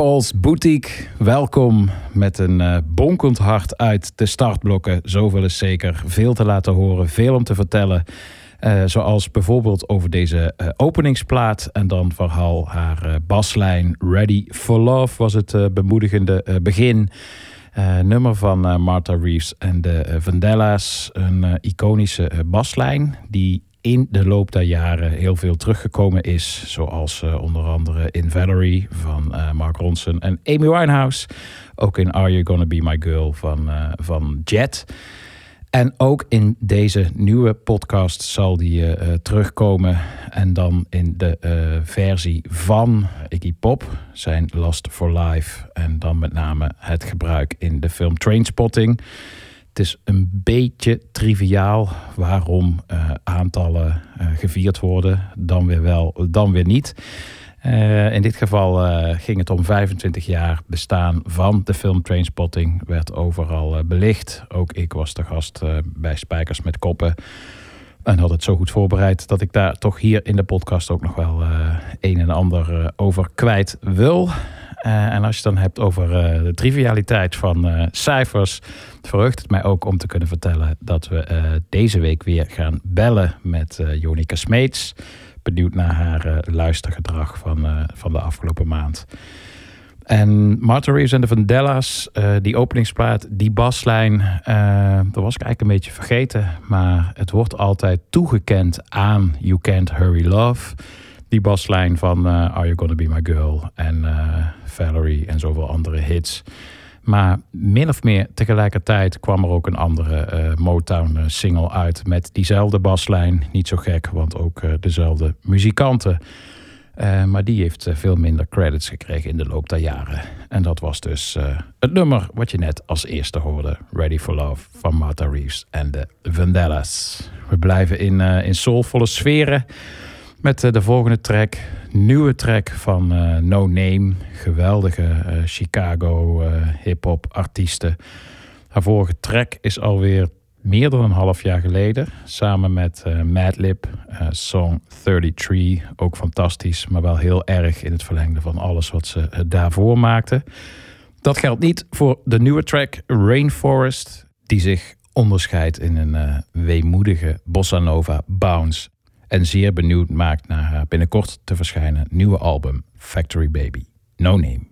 Paul's Boutique, welkom met een eh, bonkend hart uit de startblokken. Zoveel is zeker. Veel te laten horen, veel om te vertellen. Eh, zoals bijvoorbeeld over deze eh, openingsplaat en dan vooral haar baslijn Ready for Love was het bemoedigende begin. Nummer van Martha Reeves en de Vandellas. Een iconische baslijn die in de loop der jaren heel veel teruggekomen is. Zoals eh, onder andere in Valerie van eh, Mark Ronson en Amy Winehouse. Ook in Are You Gonna Be My Girl van, eh, van Jet. En ook in deze nieuwe podcast zal die terugkomen. En dan in de versie van Iggy Pop, zijn Last for Life. En dan met name het gebruik in de film Trainspotting. Het is een beetje triviaal waarom eh, aantallen eh, gevierd worden. Dan weer wel, dan weer niet. Eh, in dit geval ging het om 25 jaar bestaan van de film Trainspotting. Werd overal belicht. Ook ik was de gast bij Spijkers met Koppen. En had het zo goed voorbereid dat ik daar toch hier in de podcast ook nog wel een en ander over kwijt wil. Eh, en als je het dan hebt over eh, de trivialiteit van eh, cijfers, verheugt het mij ook om te kunnen vertellen dat we deze week weer gaan bellen met Jonica Smeets. Benieuwd naar haar luistergedrag van, van de afgelopen maand. En Martha Reeves en de Vandellas, eh, die openingsplaat, die baslijn, eh, dat was ik eigenlijk een beetje vergeten. Maar het wordt altijd toegekend aan You Can't Hurry Love. Die baslijn van eh, Are You Gonna Be My Girl en eh, Valerie en zoveel andere hits. Maar min of meer tegelijkertijd kwam er ook een andere eh, Motown-single uit met diezelfde baslijn. Niet zo gek, want ook dezelfde muzikanten. Maar die heeft veel minder credits gekregen in de loop der jaren. En dat was dus het nummer wat je net als eerste hoorde. Ready for Love van Martha Reeves en de Vandellas. We blijven in, in soulvolle sferen met eh, de volgende track. Nieuwe track van eh, No Name. Geweldige eh, Chicago hip-hop artiesten. Haar vorige track is alweer meer dan een half jaar geleden. Samen met Madlib, song 33. Ook fantastisch, maar wel heel erg in het verlengde van alles wat ze daarvoor maakte. Dat geldt niet voor de nieuwe track Rainforest, die zich onderscheidt in een weemoedige bossa nova bounce. En zeer benieuwd maakt naar haar binnenkort te verschijnen nieuwe album Factory Baby. No Name.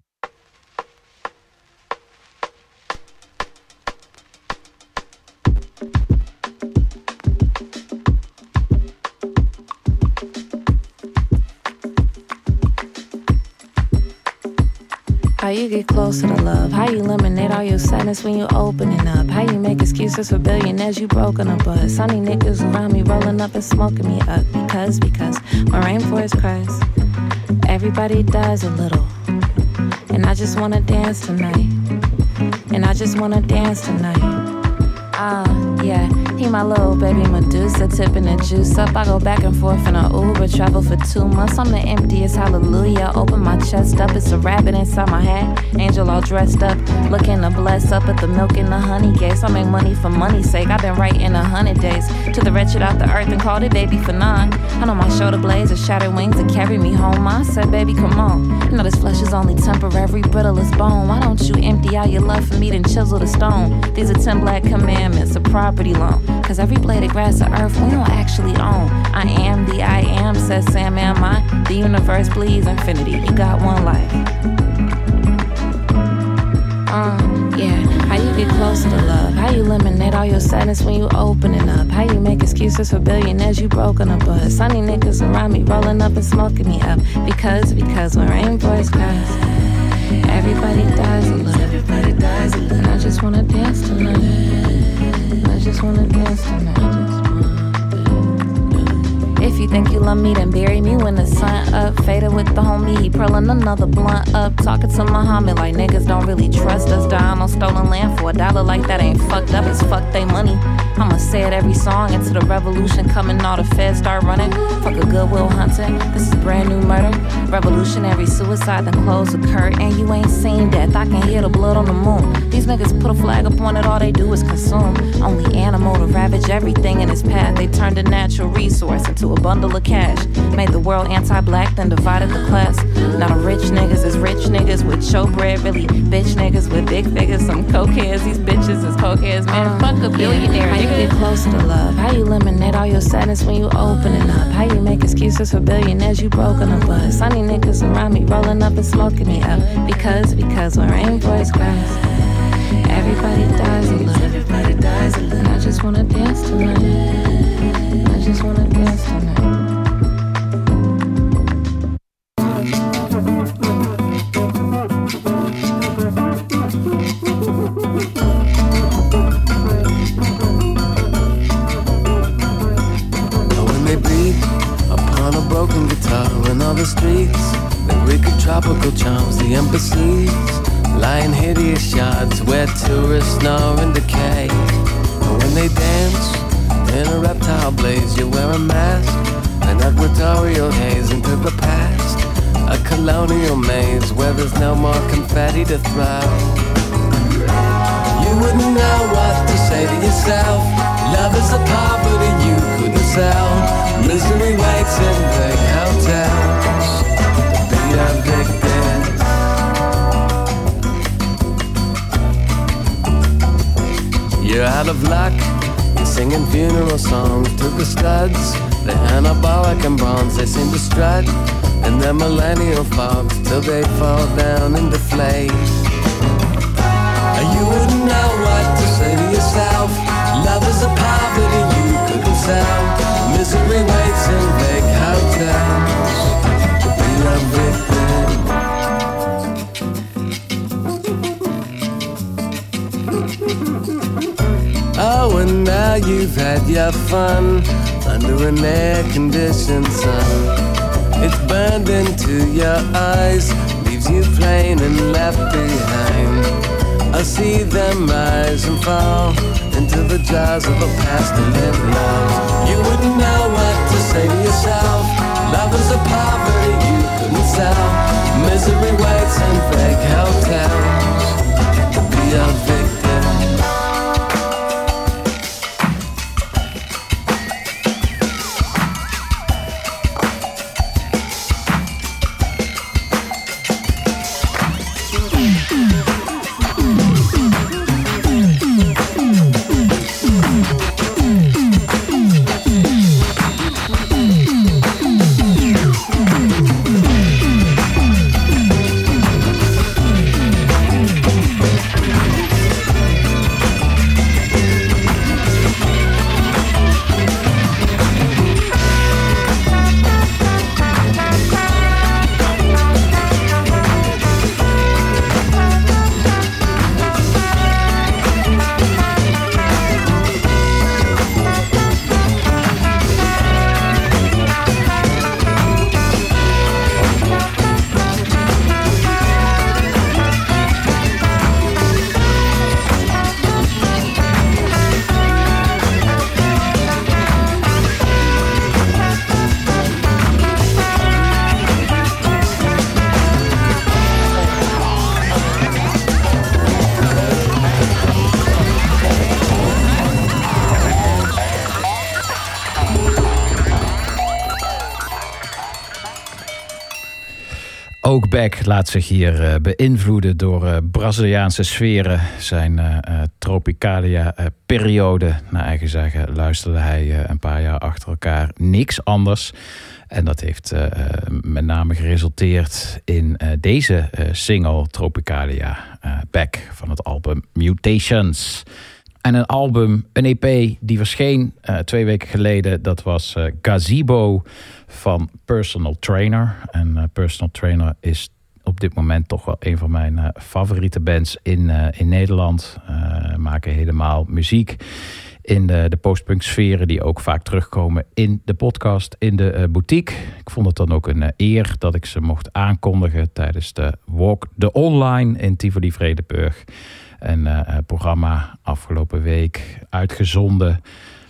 How you get closer to love? How you eliminate all your sadness when you opening up? How you make excuses for billionaires you broken up but Sunny niggas around me rolling up and smoking me up because because my rainforest cries, everybody dies a little, and I just wanna dance tonight, and I just wanna dance tonight. Ah, yeah. He my little baby Medusa, tipping the juice up. I go back and forth in a Uber, travel for two months. I'm the emptiest hallelujah. Open my chest up, it's a rabbit inside my hat. Angel all dressed up, looking to bless up at the milk and the honey gates. I make money for money's sake. I've been writing a hundred days to the wretched out the earth and called it baby for nine. I know my shoulder blades are shattered wings to carry me home. I said, baby, come on. You know this flesh is only temporary, brittle as bone. Why don't you empty out your love for me, then chisel the stone? These are ten black commandments, a property loan. Cause every blade of grass of earth we don't actually own. I am the I am, says Sam, am I? The universe bleeds infinity. You got one life. Uh, yeah. How you get closer to love? How you eliminate all your sadness when you opening up? How you make excuses for billionaires you broke broken up but Sunny niggas around me rolling up and smoking me up. Because, because when rainbows cries, everybody dies a little. Everybody dies a little. And I just wanna dance tonight. I just wanna dance tonight. If you think you love me, then bury me when the sun up. Faded with the homie, he pearling another blunt up. Talking to Muhammad like niggas don't really trust us. Dying on stolen land for a dollar like that ain't fucked up. It's fuck they money. I'ma say it every song into the revolution coming. All the feds start running. Fuck a goodwill hunting. This is brand new murder. Revolutionary suicide, then close the curtain. And you ain't seen death. I can hear the blood on the moon. These niggas put a flag up on it, all they do is consume. Only animal to ravage everything in its path. They turned a natural resource into a bundle of cash. Made the world anti black, then divided the class. Now the rich niggas is rich niggas with showbread, really bitch niggas with big figures. Some cokeheads, these bitches is cokeheads, man. Uh, Fuck a billionaire, How you get closer to love? How you eliminate all your sadness when you opening up? How you make excuses for billionaires you broken up bus? Sunny niggas around me rolling up and smoking me up. Because, because when rainbows cries, everybody dies a little. Everybody dies a little. And I just wanna dance tonight. I just wanna dance tonight. Beck laat zich hier eh, beïnvloeden door eh, Braziliaanse sferen. Zijn eh, Tropicalia-periode, naar eigen zeggen, luisterde hij een paar jaar achter elkaar niks anders. En dat heeft met name geresulteerd in deze single Tropicalia Beck van het album Mutations. En een album, een EP, die verscheen twee weken geleden. Dat was Gazebo van Personal Trainer. En eh, Personal Trainer is op dit moment toch wel een van mijn eh, favoriete bands in, eh, in Nederland. Eh, maken helemaal muziek in de, de postpunk sferen die ook vaak terugkomen in de podcast, in de boutique. Ik vond het dan ook een eer dat ik ze mocht aankondigen tijdens de Walk the Online in Tivoli Vredenburg. Een programma afgelopen week uitgezonden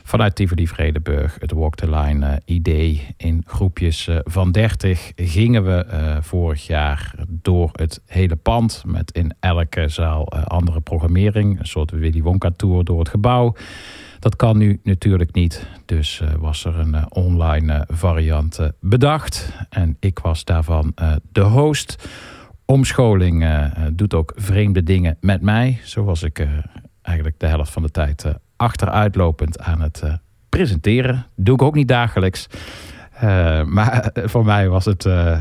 vanuit Tivoli Vredenburg. Het Walk the Line eh, idee. In groepjes eh, van 30 gingen we eh, vorig jaar door het hele pand. Met in elke zaal andere programmering. Een soort Willy Wonka tour door het gebouw. Dat kan nu natuurlijk niet. Dus was er een online variant bedacht. En ik was daarvan de host. Omscholing doet ook vreemde dingen met mij. Zo was ik eigenlijk de helft van de tijd achteruitlopend aan het eh, presenteren. Doe ik ook niet dagelijks. Eh, maar voor mij was het eh,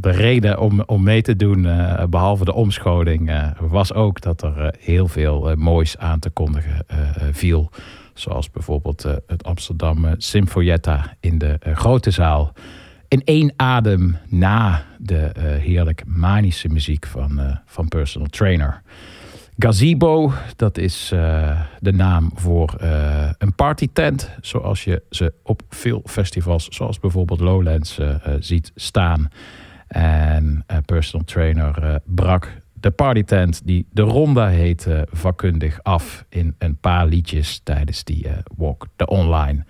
de reden om, om mee te doen, eh, behalve de omscholing, was ook dat er heel veel moois aan te kondigen viel. Zoals bijvoorbeeld het Amsterdam Symfonietta in de grote zaal. In één adem na de heerlijk manische muziek van, van Personal Trainer. Gazebo, dat is eh, de naam voor eh, een partytent. Zoals je ze op veel festivals, zoals bijvoorbeeld Lowlands, eh, ziet staan. En Personal Trainer brak de partytent die de Ronda heet eh, vakkundig af in een paar liedjes tijdens die Walk the Online.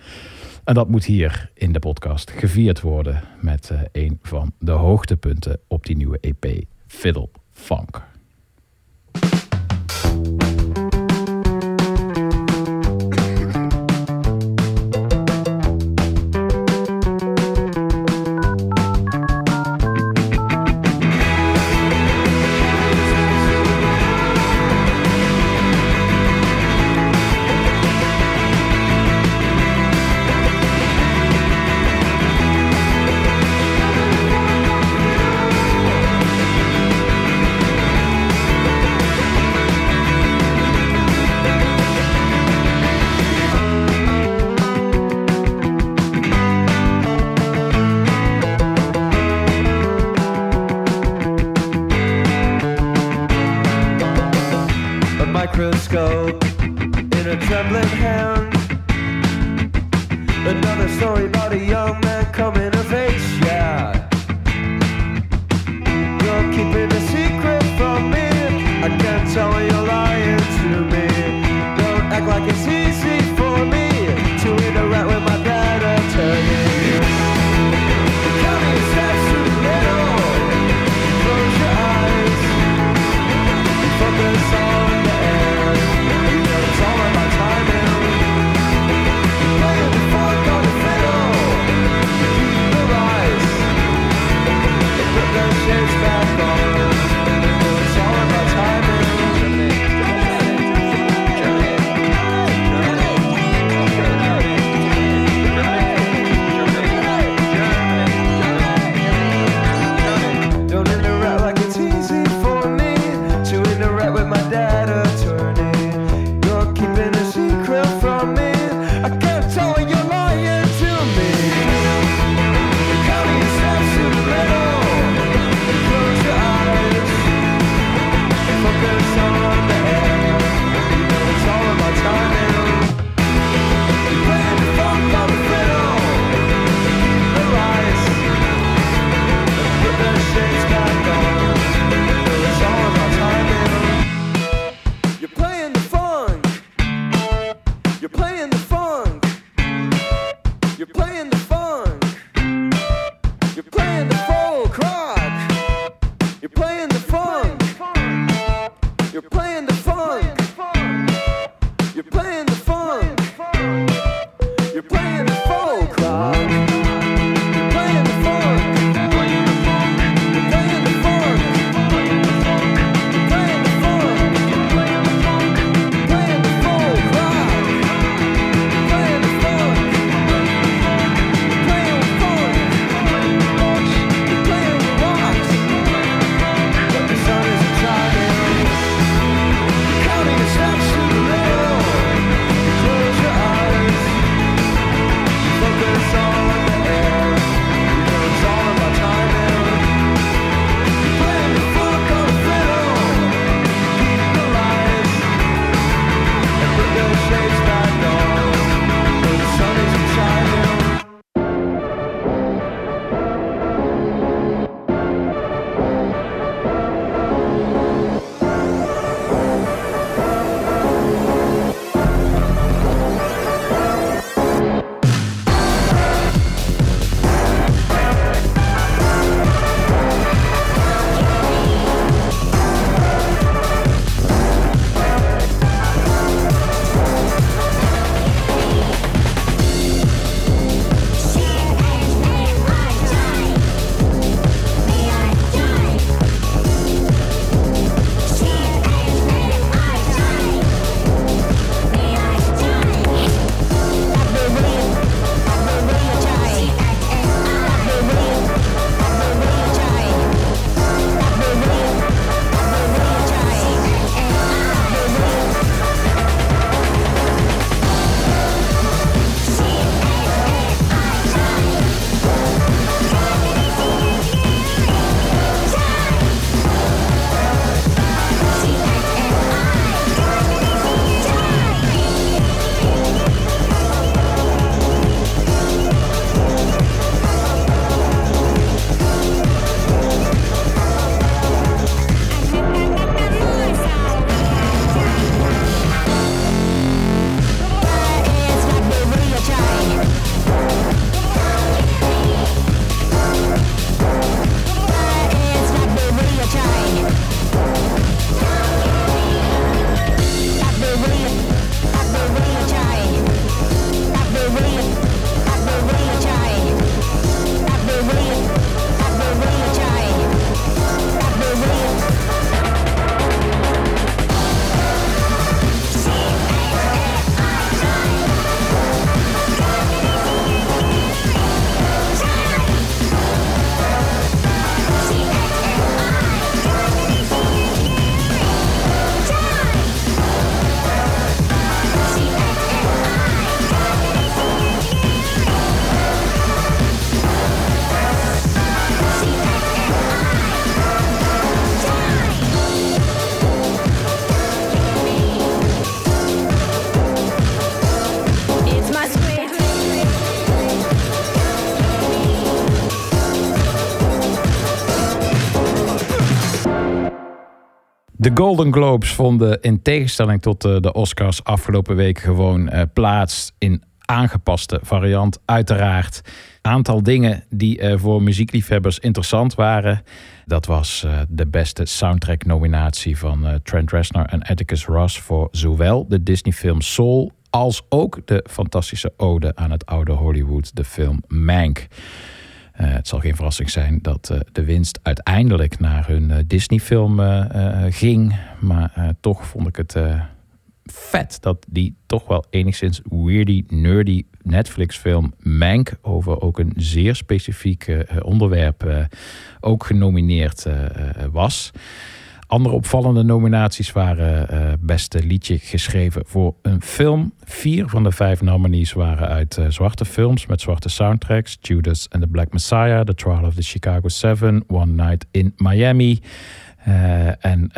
En dat moet hier in de podcast gevierd worden met een van de hoogtepunten op die nieuwe EP, Fiddle Funk. Bye. a microscope in a trembling hand. Another story about a young man coming of age, yeah. You're keeping a secret from me. I can't tell you're lying to me. Don't act like it's here. Golden Globes vonden in tegenstelling tot eh, de Oscars afgelopen week gewoon eh, plaats in aangepaste variant. Uiteraard aantal dingen die eh, voor muziekliefhebbers interessant waren. Dat was de beste soundtrack nominatie van Trent Reznor en Atticus Ross voor zowel de Disney film Soul als ook de fantastische ode aan het oude Hollywood, de film Mank. Eh, het zal geen verrassing zijn dat eh, de winst uiteindelijk naar hun eh, Disney-film ging. Maar toch vond ik het vet dat die toch wel enigszins weirdy, nerdy Netflix-film Mank over ook een zeer specifiek onderwerp ook genomineerd was. Andere opvallende nominaties waren eh, beste liedje geschreven voor een film. Vier van de vijf nominees waren uit eh, zwarte films met zwarte soundtracks. Judas and the Black Messiah, The Trial of the Chicago Seven, One Night in Miami. eh, en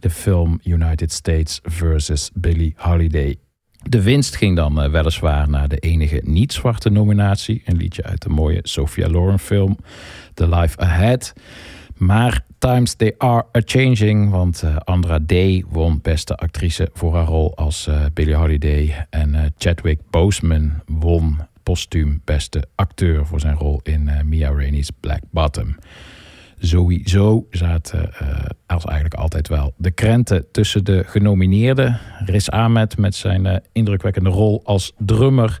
de film United States versus Billie Holiday. De winst ging dan weliswaar naar de enige niet-zwarte nominatie. Een liedje uit de mooie Sophia Loren film The Life Ahead. Maar times they are a-changing, want eh, Andra Day won beste actrice voor haar rol als eh, Billie Holiday. En eh, Chadwick Boseman won postuum beste acteur voor zijn rol in Mia Rainey's Black Bottom. Sowieso zaten als eigenlijk altijd wel de krenten tussen de genomineerden. Riz Ahmed met zijn indrukwekkende rol als drummer.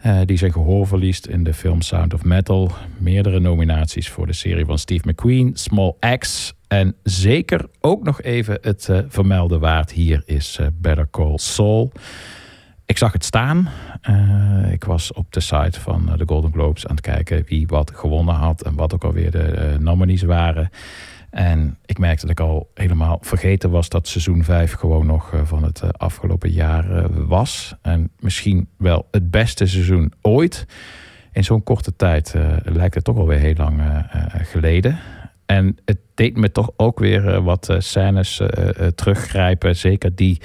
Eh, die zijn gehoor verliest in de film Sound of Metal. Meerdere nominaties voor de serie van Steve McQueen, Small Axe. En zeker ook nog even het eh, vermelden waard hier is eh, Better Call Saul. Ik zag het staan. Ik was op de site van de Golden Globes aan het kijken wie wat gewonnen had en wat ook alweer de nominees waren. En ik merkte dat ik al helemaal vergeten was dat seizoen 5 gewoon nog eh, van het eh, afgelopen jaar eh, was. En misschien wel het beste seizoen ooit. In zo'n korte tijd lijkt het toch alweer heel lang geleden. En het deed me toch ook weer wat scènes teruggrijpen. Zeker die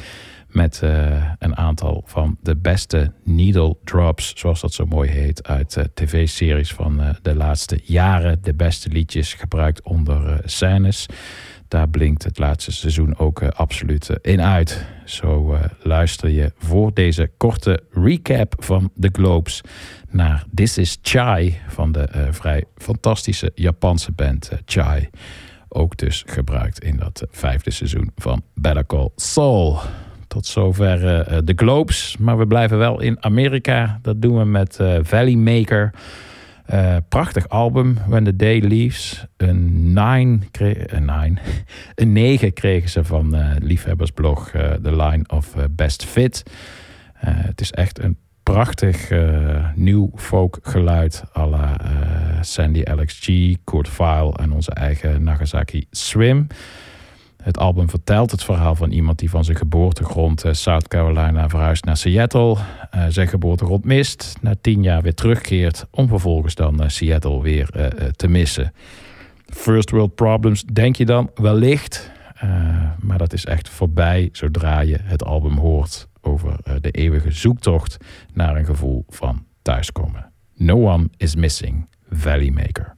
met eh, een aantal van de beste needle drops, zoals dat zo mooi heet, uit eh, tv-series van eh, de laatste jaren. De beste liedjes gebruikt onder scènes. Daar blinkt het laatste seizoen ook absoluut in uit. Zo luister je voor deze korte recap van de Globes naar This is Chai van de vrij fantastische Japanse band Chai. Ook dus gebruikt in dat vijfde seizoen van Better Call Saul. Tot zover eh, de Globes. Maar we blijven wel in Amerika. Dat doen we met eh, Valley Maker. Eh, prachtig album, When the Day Leaves. Een 9 een, nine. een 9 kregen ze van eh, liefhebbersblog eh, The Line of Best Fit. Het is echt een prachtig nieuw folk geluid à la Sandy Alex G, Kurt Vile en onze eigen Nagasaki Swim. Het album vertelt het verhaal van iemand die van zijn geboortegrond eh, South Carolina verhuist naar Seattle. eh, zijn geboortegrond mist, na tien jaar weer terugkeert om vervolgens dan eh, Seattle weer te missen. First world problems denk je dan wellicht, maar dat is echt voorbij zodra je het album hoort over de eeuwige zoektocht naar een gevoel van thuiskomen. No one is missing, Valley Maker.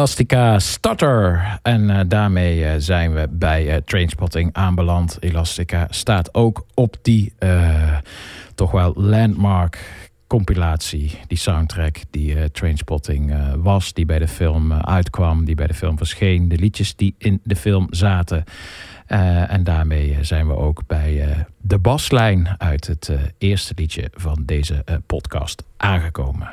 Elastica Starter. En eh, daarmee eh, zijn we bij uh, Trainspotting aanbeland. Elastica staat ook op die toch wel landmark compilatie, die soundtrack die Trainspotting was, die bij de film uitkwam, die bij de film verscheen, de liedjes die in de film zaten. En daarmee zijn we ook bij de baslijn uit het eerste liedje van deze podcast aangekomen.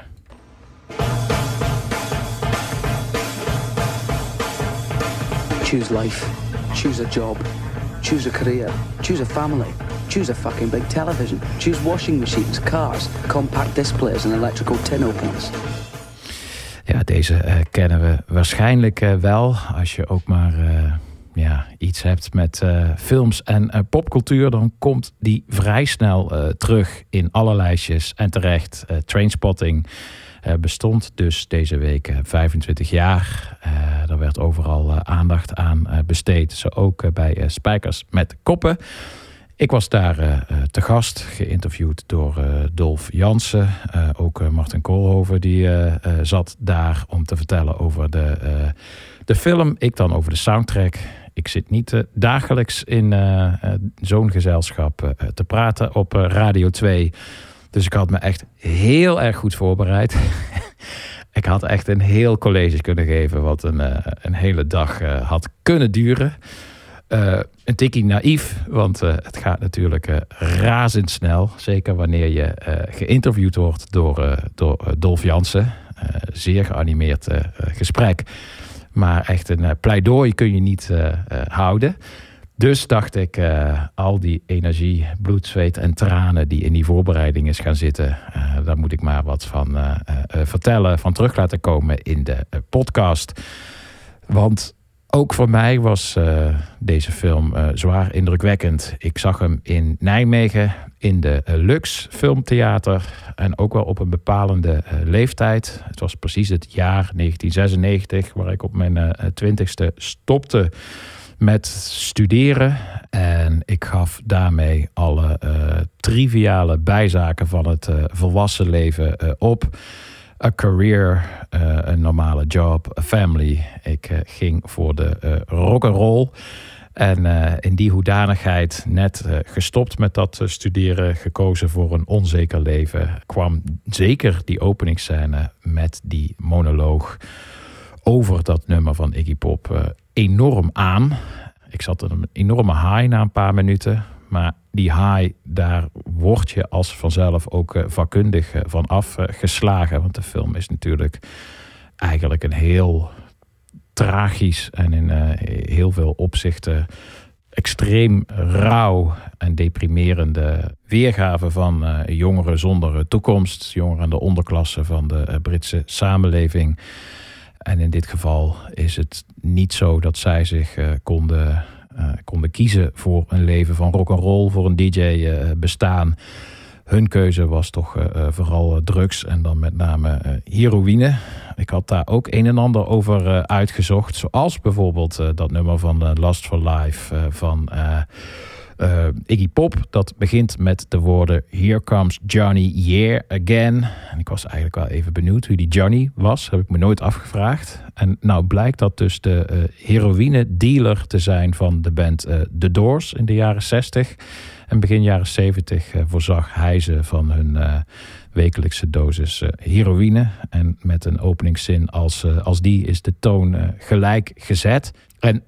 Choose life. Choose a job. Choose a career. Choose a family. Choose a fucking big television. Choose washing machines, cars, compact displays, and electrical tin openers. Ja, deze eh, kennen we waarschijnlijk eh, wel. Als je ook maar eh, ja, iets hebt met films en popcultuur, dan komt die vrij snel terug in alle lijstjes. En terecht, Trainspotting bestond dus deze week eh, 25 jaar. Eh er werd overal eh, aandacht aan eh, besteed. Zo ook eh, bij eh, Spijkers met Koppen. Ik was daar eh, eh, te gast, geïnterviewd door eh, Dolf Jansen. Eh, ook eh, Martin Koolhoven die eh, eh, zat daar om te vertellen over de, eh, de film. Ik dan over de soundtrack. Ik zit niet eh, dagelijks in eh, eh, zo'n gezelschap eh, te praten op eh, Radio 2. Dus ik had me echt heel erg goed voorbereid. ik had echt een heel college kunnen geven, wat een, eh, een hele dag eh, had kunnen duren. Eh, een tikkie naïef, want het gaat natuurlijk razendsnel. Zeker wanneer je geïnterviewd wordt door, door Dolf Jansen. Zeer geanimeerd gesprek. Maar echt een pleidooi kun je niet houden. Dus dacht ik, eh, al die energie, bloed, zweet en tranen die in die voorbereiding is gaan zitten, eh, daar moet ik maar wat van eh, vertellen, van terug laten komen in de podcast. Want ook voor mij was deze film zwaar indrukwekkend. Ik zag hem in Nijmegen in de Lux Filmtheater en ook wel op een bepalende leeftijd. Het was precies het jaar 1996 waar ik op mijn twintigste stopte met studeren. En ik gaf daarmee alle eh, triviale bijzaken van het eh, volwassen leven eh, op. A career, een normale job, a family. Ik ging voor de rock and roll. En in die hoedanigheid, net gestopt met dat studeren, gekozen voor een onzeker leven, kwam zeker die openingsscène met die monoloog over dat nummer van Iggy Pop enorm aan. Ik zat in een enorme high na een paar minuten. Maar die high, daar word je als vanzelf ook eh, vakkundig eh, van afgeslagen. Want de film is natuurlijk eigenlijk een heel tragisch en in eh, heel veel opzichten extreem rauw en deprimerende weergave van jongeren zonder toekomst. Jongeren de onderklasse van de Britse samenleving. En in dit geval is het niet zo dat zij zich eh, konden, eh, konden kiezen voor een leven van rock and roll, voor een DJ eh, bestaan. Hun keuze was toch vooral drugs en dan met name heroïne. Ik had daar ook een en ander over uitgezocht. Zoals bijvoorbeeld dat nummer van Last for Life van eh, Iggy Pop. Dat begint met de woorden Here comes Johnny here again. En ik was eigenlijk wel even benieuwd wie die Johnny was. Heb ik me nooit afgevraagd. En nou blijkt dat dus de eh, heroïne dealer te zijn van de band eh, The Doors in de jaren 60. En begin jaren 70 eh, voorzag hij ze van hun wekelijkse dosis heroïne. En met een openingszin als, als die is de toon gelijk gezet. En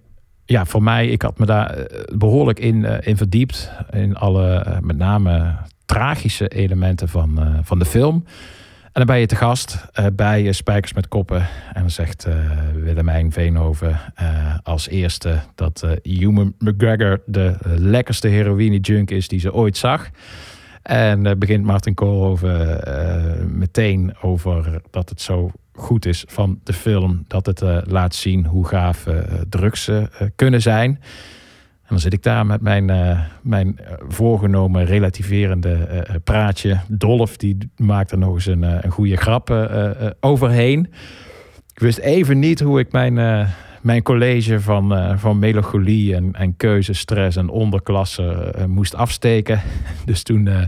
ja, voor mij, ik had me daar eh, behoorlijk in, eh, in verdiept. In alle, eh, met name tragische elementen van, van de film. En dan ben je te gast bij Spijkers met Koppen. En dan zegt Willemijn Veenhoven als eerste dat Ewan McGregor de lekkerste heroïne-junk is die ze ooit zag. En begint Martin Koolhoven meteen over dat het zo goed is van de film. Dat het eh, laat zien hoe gaaf eh, drugs eh, kunnen zijn. En dan zit ik daar met mijn, mijn voorgenomen relativerende praatje. Dolf die maakt er nog eens een, een goede grap overheen. Ik wist even niet hoe ik mijn, mijn college van, eh, van melancholie en, en keuzestress en onderklasse eh, moest afsteken. Dus toen eh,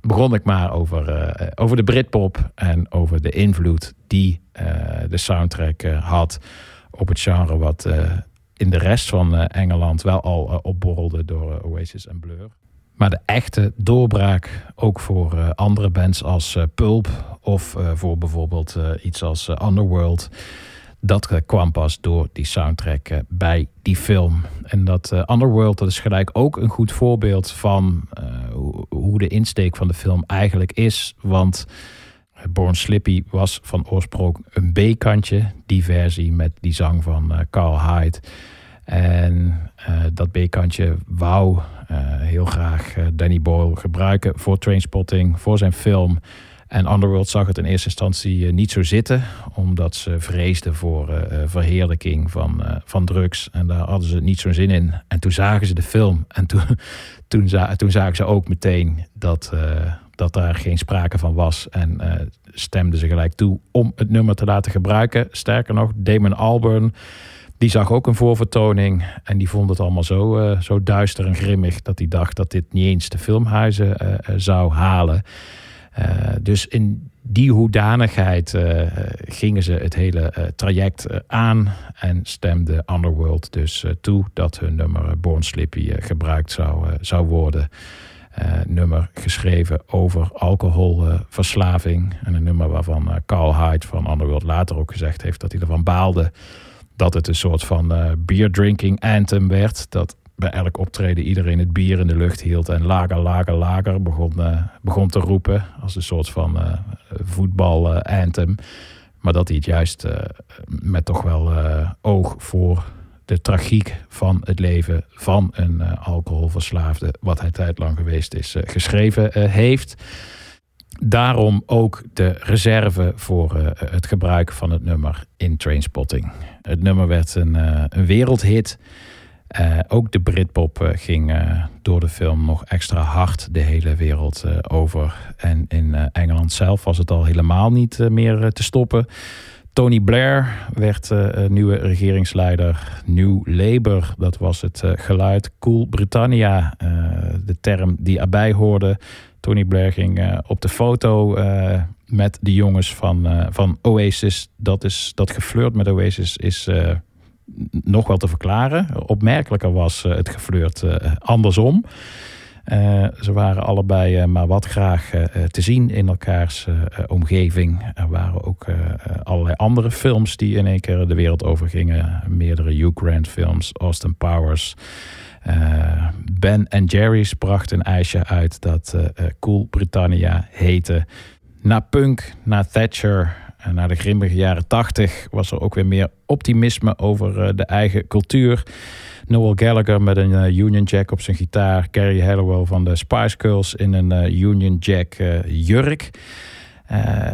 begon ik maar over, over de Britpop en over de invloed die de soundtrack had op het genre wat in de rest van Engeland wel al opborrelde door Oasis en Blur. Maar de echte doorbraak ook voor andere bands als Pulp of voor bijvoorbeeld iets als Underworld. Dat eh, kwam pas door die soundtrack eh, bij die film. En dat eh, Underworld, dat is gelijk ook een goed voorbeeld van hoe, de insteek van de film eigenlijk is. Want Born Slippy was van oorsprong een B-kantje, die versie met die zang van Carl Hyde. En dat B-kantje wou heel graag Danny Boyle gebruiken voor Trainspotting, voor zijn film. En Underworld zag het in eerste instantie eh, niet zo zitten, omdat ze vreesden voor eh, eh, verheerlijking van, van drugs. En daar hadden ze niet zo'n zin in. En toen zagen ze de film en toen, toen, toen zagen ze ook meteen dat, dat daar geen sprake van was. En stemden ze gelijk toe om het nummer te laten gebruiken. Sterker nog, Damon Albarn, die zag ook een voorvertoning. En die vond het allemaal zo, zo duister en grimmig dat hij dacht dat dit niet eens de filmhuizen zou halen. Eh, dus in die hoedanigheid eh, gingen ze het hele eh, traject aan en stemde Underworld dus toe dat hun nummer Born Slippy gebruikt zou, zou worden. Nummer geschreven over alcoholverslaving. en een nummer waarvan Carl Hyde van Underworld later ook gezegd heeft dat hij ervan baalde dat het een soort van beer drinking anthem werd. Dat bij elk optreden iedereen het bier in de lucht hield en lager, lager, lager begon, eh, begon te roepen. Als een soort van eh voetbal eh. Maar dat hij het juist met toch wel oog voor de tragiek van het leven van een alcoholverslaafde, wat hij tijdlang geweest is, geschreven heeft. Daarom ook de reserve voor het gebruik van het nummer in Trainspotting. Het nummer werd een, een wereldhit. Eh, ook de Britpop eh, ging eh, door de film nog extra hard de hele wereld over. En in Engeland zelf was het al helemaal niet meer te stoppen. Tony Blair werd nieuwe regeringsleider. New Labour, dat was het geluid. Cool Britannia, de term die erbij hoorde. Tony Blair ging op de foto met de jongens van, van Oasis. Dat, is, dat geflirt met Oasis is nog wel te verklaren. Opmerkelijker was eh, het geflirt eh, andersom. Eh, ze waren allebei maar wat graag te zien in elkaars omgeving. Er waren ook allerlei andere films die in één keer de wereld overgingen. Meerdere Hugh Grant films, Austin Powers. Ben en Jerry's bracht een ijsje uit dat Cool Britannia heette. Na punk, na Thatcher en na de grimmige jaren tachtig was er ook weer meer optimisme over eh, de eigen cultuur. Noel Gallagher met een eh, Union Jack op zijn gitaar. Carrie Hallowell van de Spice Girls in een eh, Union Jack jurk.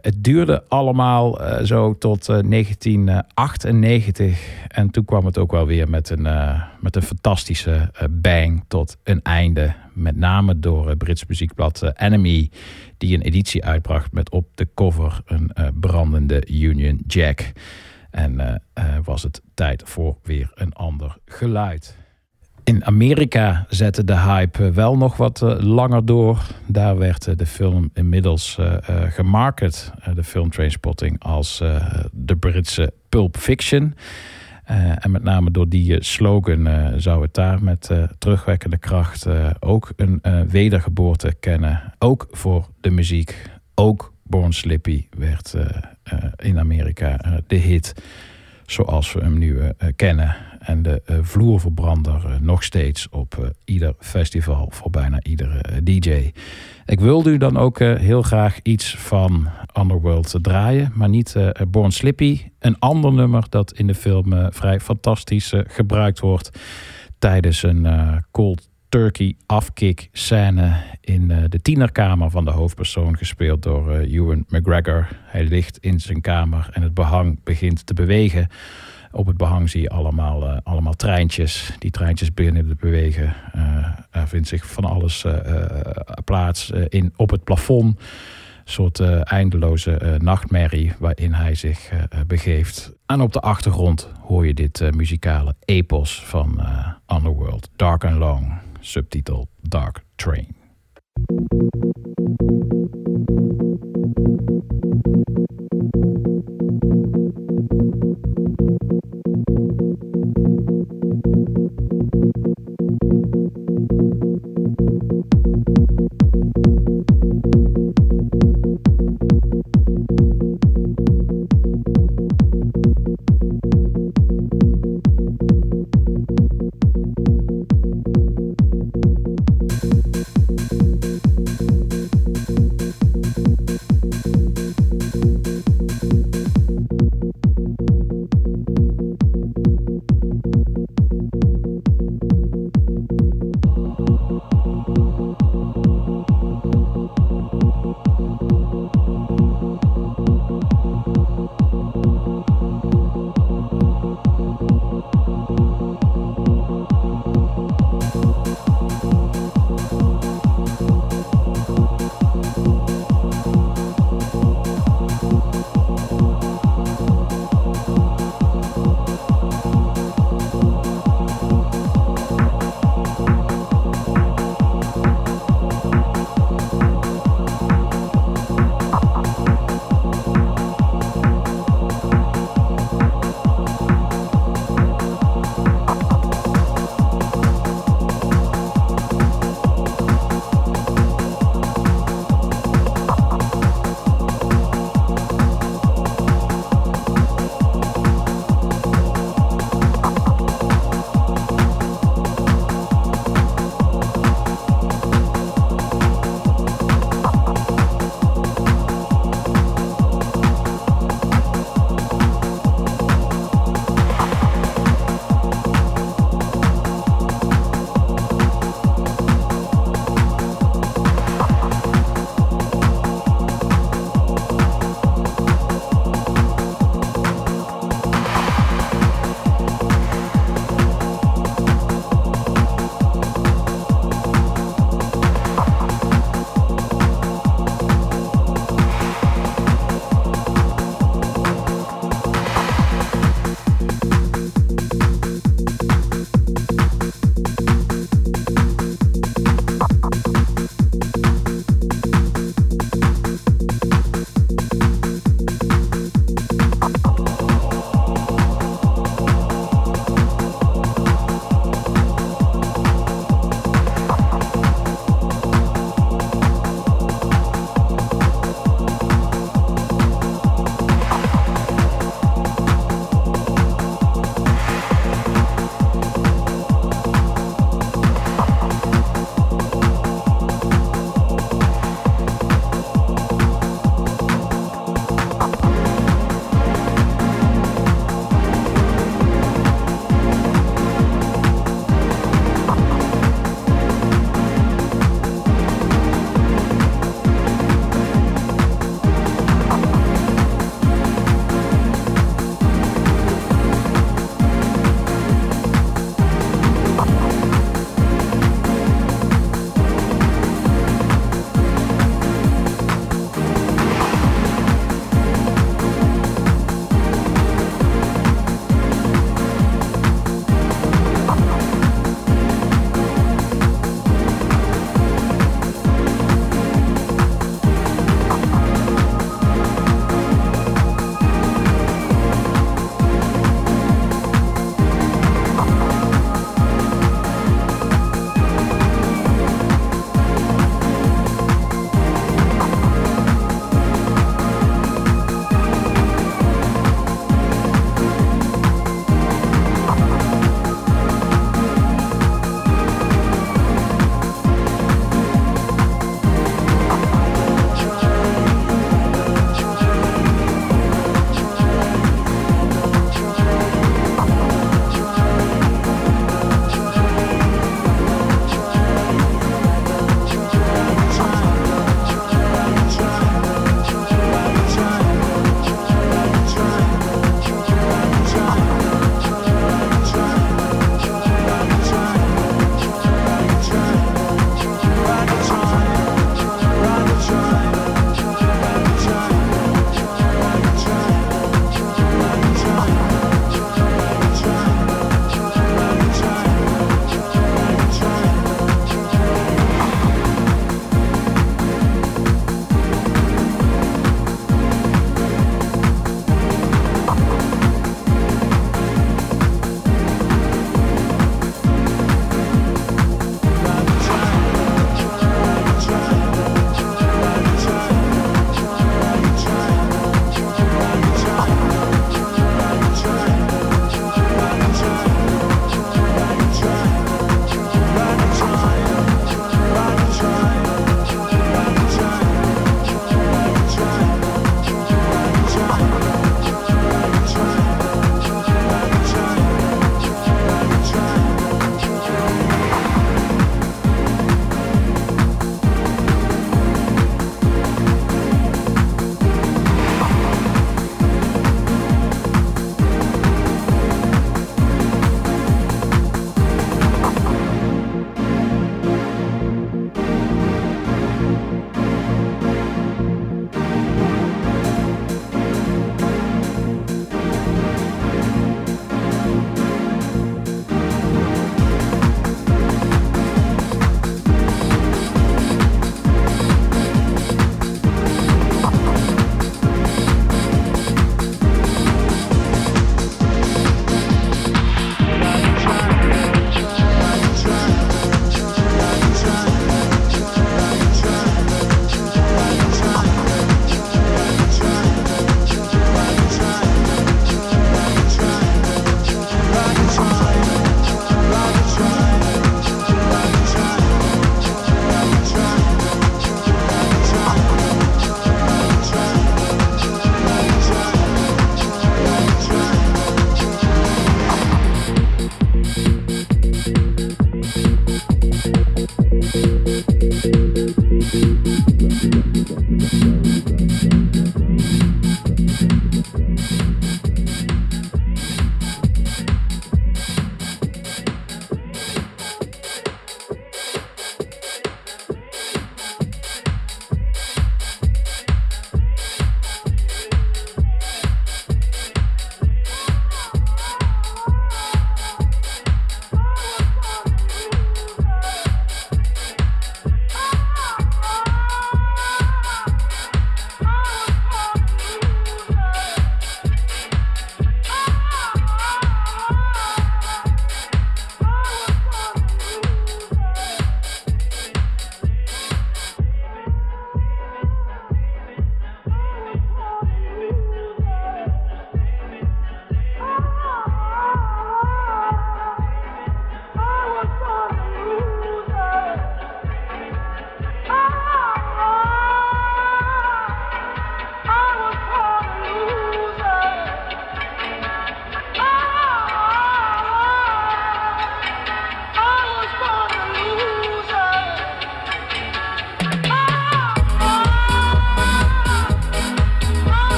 Het duurde allemaal zo tot eh, 1998. En toen kwam het ook wel weer met een, met een fantastische bang tot een einde. Met name door het Brits muziekblad Enemy. Die een editie uitbracht met op de cover een eh, brandende Union Jack. En eh, eh, was het tijd voor weer een ander geluid. In Amerika zette de hype wel nog wat langer door. Daar werd de film inmiddels eh, gemarket, de film Trainspotting, als de Britse Pulp Fiction. Eh, en met name door die eh, slogan eh, zou het daar met eh, terugwekkende kracht ook een wedergeboorte kennen. Ook voor de muziek. Ook Born Slippy werd in Amerika de hit zoals we hem nu kennen. En de vloerverbrander nog steeds op ieder festival voor bijna iedere DJ. Ik wilde u dan ook eh, heel graag iets van Underworld draaien, maar niet eh, Born Slippy. Een ander nummer dat in de film eh, vrij fantastisch eh, gebruikt wordt tijdens een eh, cold turkey afkick scène in eh, de tienerkamer van de hoofdpersoon, gespeeld door eh, Ewan McGregor. Hij ligt in zijn kamer en het behang begint te bewegen. Op het behang zie je allemaal, eh, allemaal treintjes. Die treintjes beginnen te bewegen. Eh, er vindt zich van alles eh, plaats in, op het plafond. Een soort eindeloze nachtmerrie waarin hij zich begeeft. En op de achtergrond hoor je dit muzikale epos van Underworld. Dark and Long, subtitel Dark Train.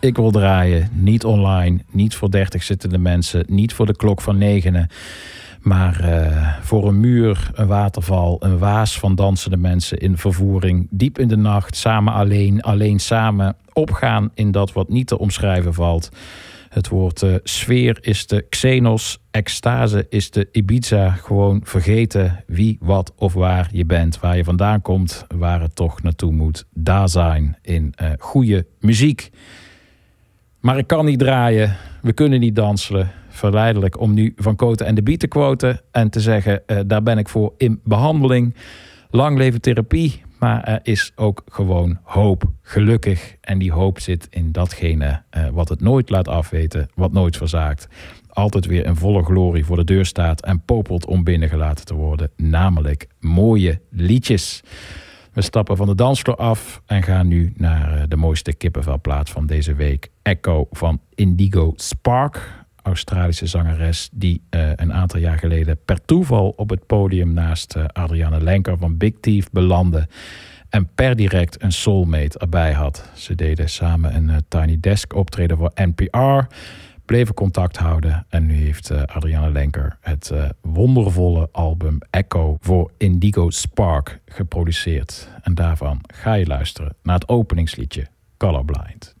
Ik wil draaien. Niet online, niet voor 30 zittende mensen, niet voor de klok van negenen. Maar eh, voor een muur, een waterval, een waas van dansende mensen in vervoering. Diep in de nacht, samen alleen, alleen samen. Opgaan in dat wat niet te omschrijven valt. Het woord eh, sfeer is de Xenos, extase is de Ibiza. Gewoon vergeten wie, wat of waar je bent. Waar je vandaan komt, waar het toch naartoe moet. Daar zijn in eh, goede muziek. Maar ik kan niet draaien, we kunnen niet dansen. Verleidelijk om nu Van Koten en de Beat te quoten en te zeggen: eh, daar ben ik voor in behandeling. Lang leven therapie, maar er is ook gewoon hoop. Gelukkig. En die hoop zit in datgene eh, wat het nooit laat afweten, wat nooit verzaakt. Altijd weer in volle glorie voor de deur staat en popelt om binnengelaten te worden. Namelijk mooie liedjes. We stappen van de dansvloer af en gaan nu naar eh, de mooiste kippenvelplaats van deze week. Echo van Indigo Spark. Australische zangeres die eh, een aantal jaar geleden per toeval op het podium naast eh, Adriana Lenker van Big Thief belandde. En per direct een soulmate erbij had. Ze deden samen een Tiny Desk optreden voor NPR bleven contact houden. En nu heeft uh, Adriana Lenker het eh, wondervolle album Echo voor Indigo Spark geproduceerd. En daarvan ga je luisteren naar het openingsliedje Colorblind.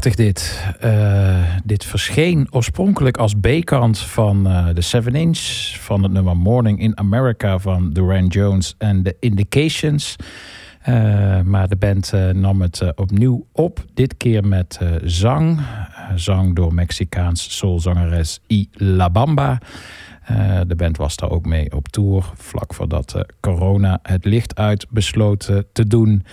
Dit. Eh, dit verscheen oorspronkelijk als B-kant van eh, de 7 Inch, van het nummer Morning in America van Duran Jones en The Indications. Eh, maar de band eh, nam het opnieuw op, dit keer met zang. Zang door Mexicaans soulzangeres I La Bamba. De band was daar ook mee op tour, vlak voordat corona het licht uit besloot te doen.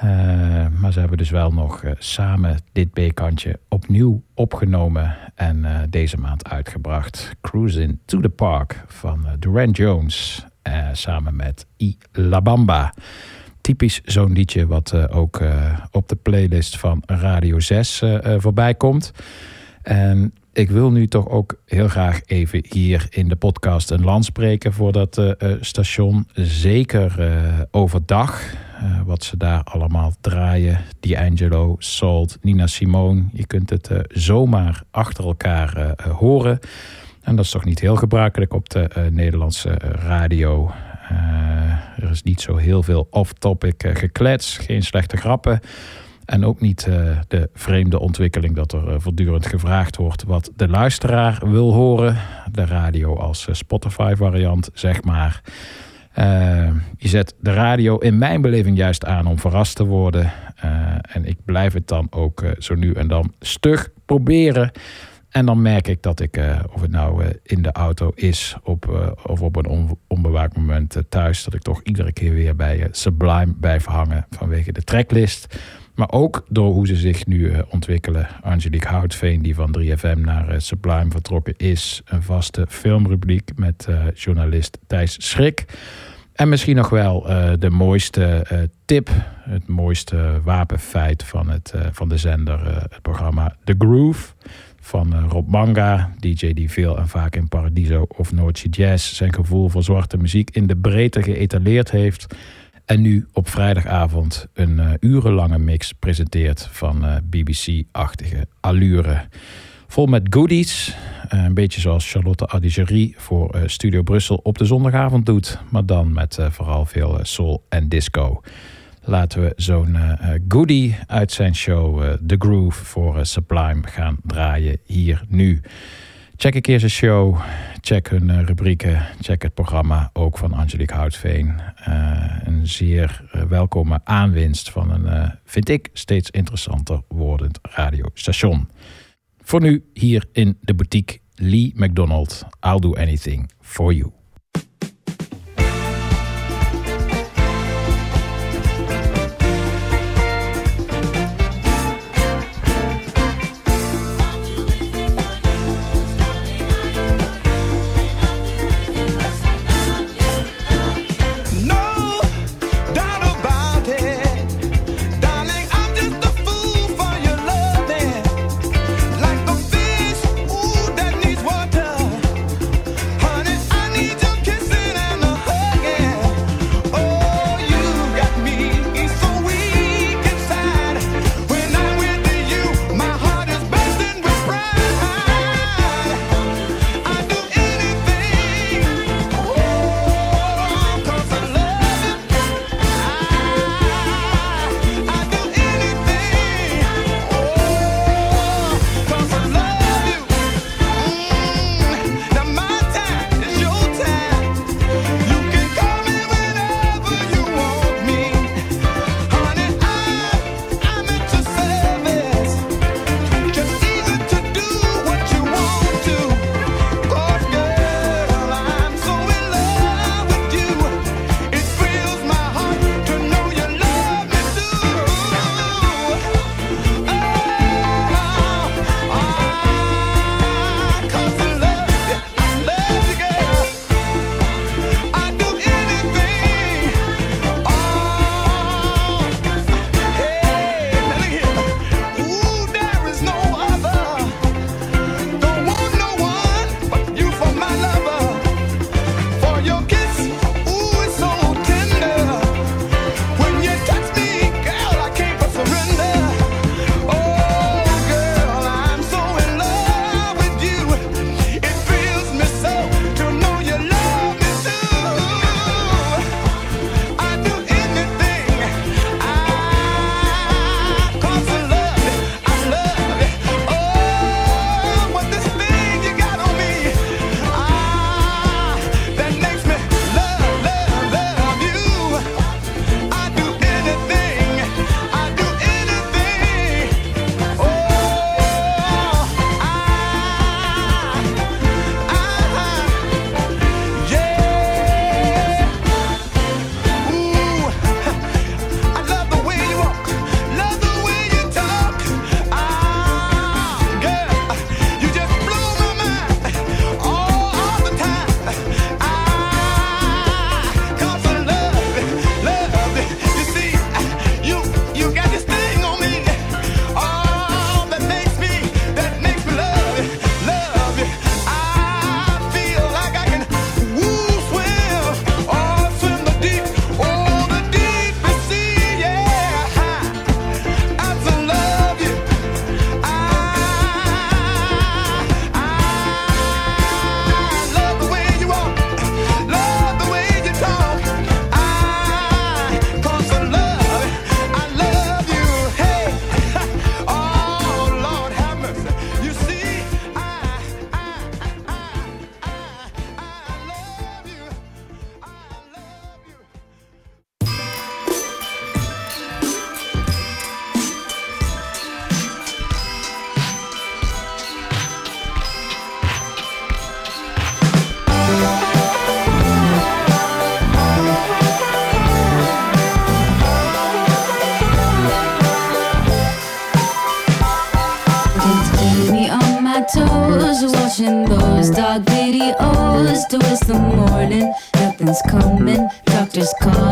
Eh, maar ze hebben dus wel nog eh, samen dit B-kantje opnieuw opgenomen en eh, deze maand uitgebracht. Cruising to the Park van Duran Jones samen met I Bamba. Typisch zo'n liedje wat ook op de playlist van Radio 6 eh, eh, voorbij komt. En ik wil nu toch ook heel graag even hier in de podcast een land spreken voor dat eh, eh, station. Zeker eh, overdag, wat ze daar allemaal draaien. D'Angelo, Salt, Nina Simone. Je kunt het zomaar achter elkaar horen. En dat is toch niet heel gebruikelijk op de Nederlandse radio. Er is niet zo heel veel off-topic geklets, geen slechte grappen. En ook niet eh, de vreemde ontwikkeling dat er eh, voortdurend gevraagd wordt wat de luisteraar wil horen. De radio als eh, Spotify-variant, zeg maar. Je zet de radio in mijn beleving juist aan om verrast te worden. En ik blijf het dan ook zo nu en dan stug proberen. En dan merk ik dat ik, of het nou in de auto is op, of op een on- onbewaakt moment thuis, dat ik toch iedere keer weer bij Sublime blijf hangen vanwege de tracklist. Maar ook door hoe ze zich nu eh, ontwikkelen. Angelique Houtveen, die van 3FM naar eh, Sublime vertrokken is. Een vaste filmrubriek met eh, journalist Thijs Schrik. En misschien nog wel de mooiste tip, het mooiste wapenfeit van, het, van de zender, het programma The Groove van Rob Manga, DJ die veel en vaak in Paradiso of Noordse Jazz zijn gevoel voor zwarte muziek in de breedte geëtaleerd heeft. En nu op vrijdagavond een eh, urenlange mix presenteert van eh, BBC-achtige allure. Vol met goodies. eh, een beetje zoals Charlotte Adigerie voor Studio Brussel op de zondagavond doet. Maar dan met vooral veel soul en disco. Laten we zo'n goodie uit zijn show The Groove voor Sublime gaan draaien hier nu. Check een keer zijn show. Check hun eh, rubrieken. Check het programma ook van Angelique Houtveen. Eh, een zeer eh, welkome aanwinst van een, vind ik, steeds interessanter wordend radiostation. Voor nu hier in de boutique Lee McDonald. I'll do anything for you. To it's the morning, nothing's coming, doctor's calling.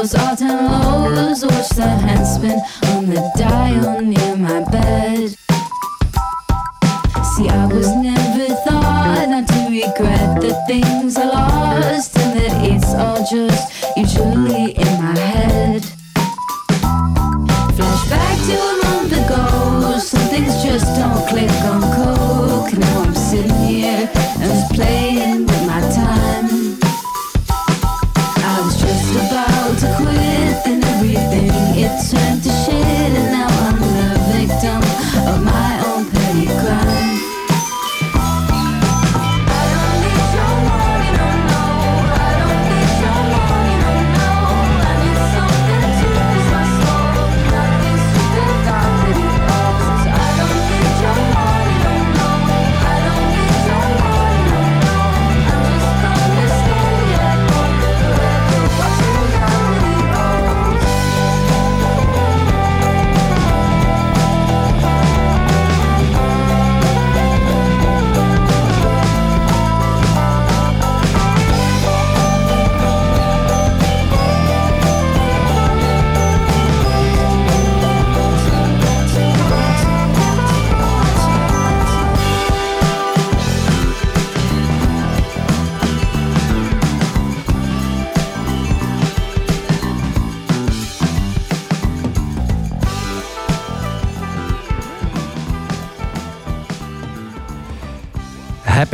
Those all-time lows. Watch the hand spin on the dial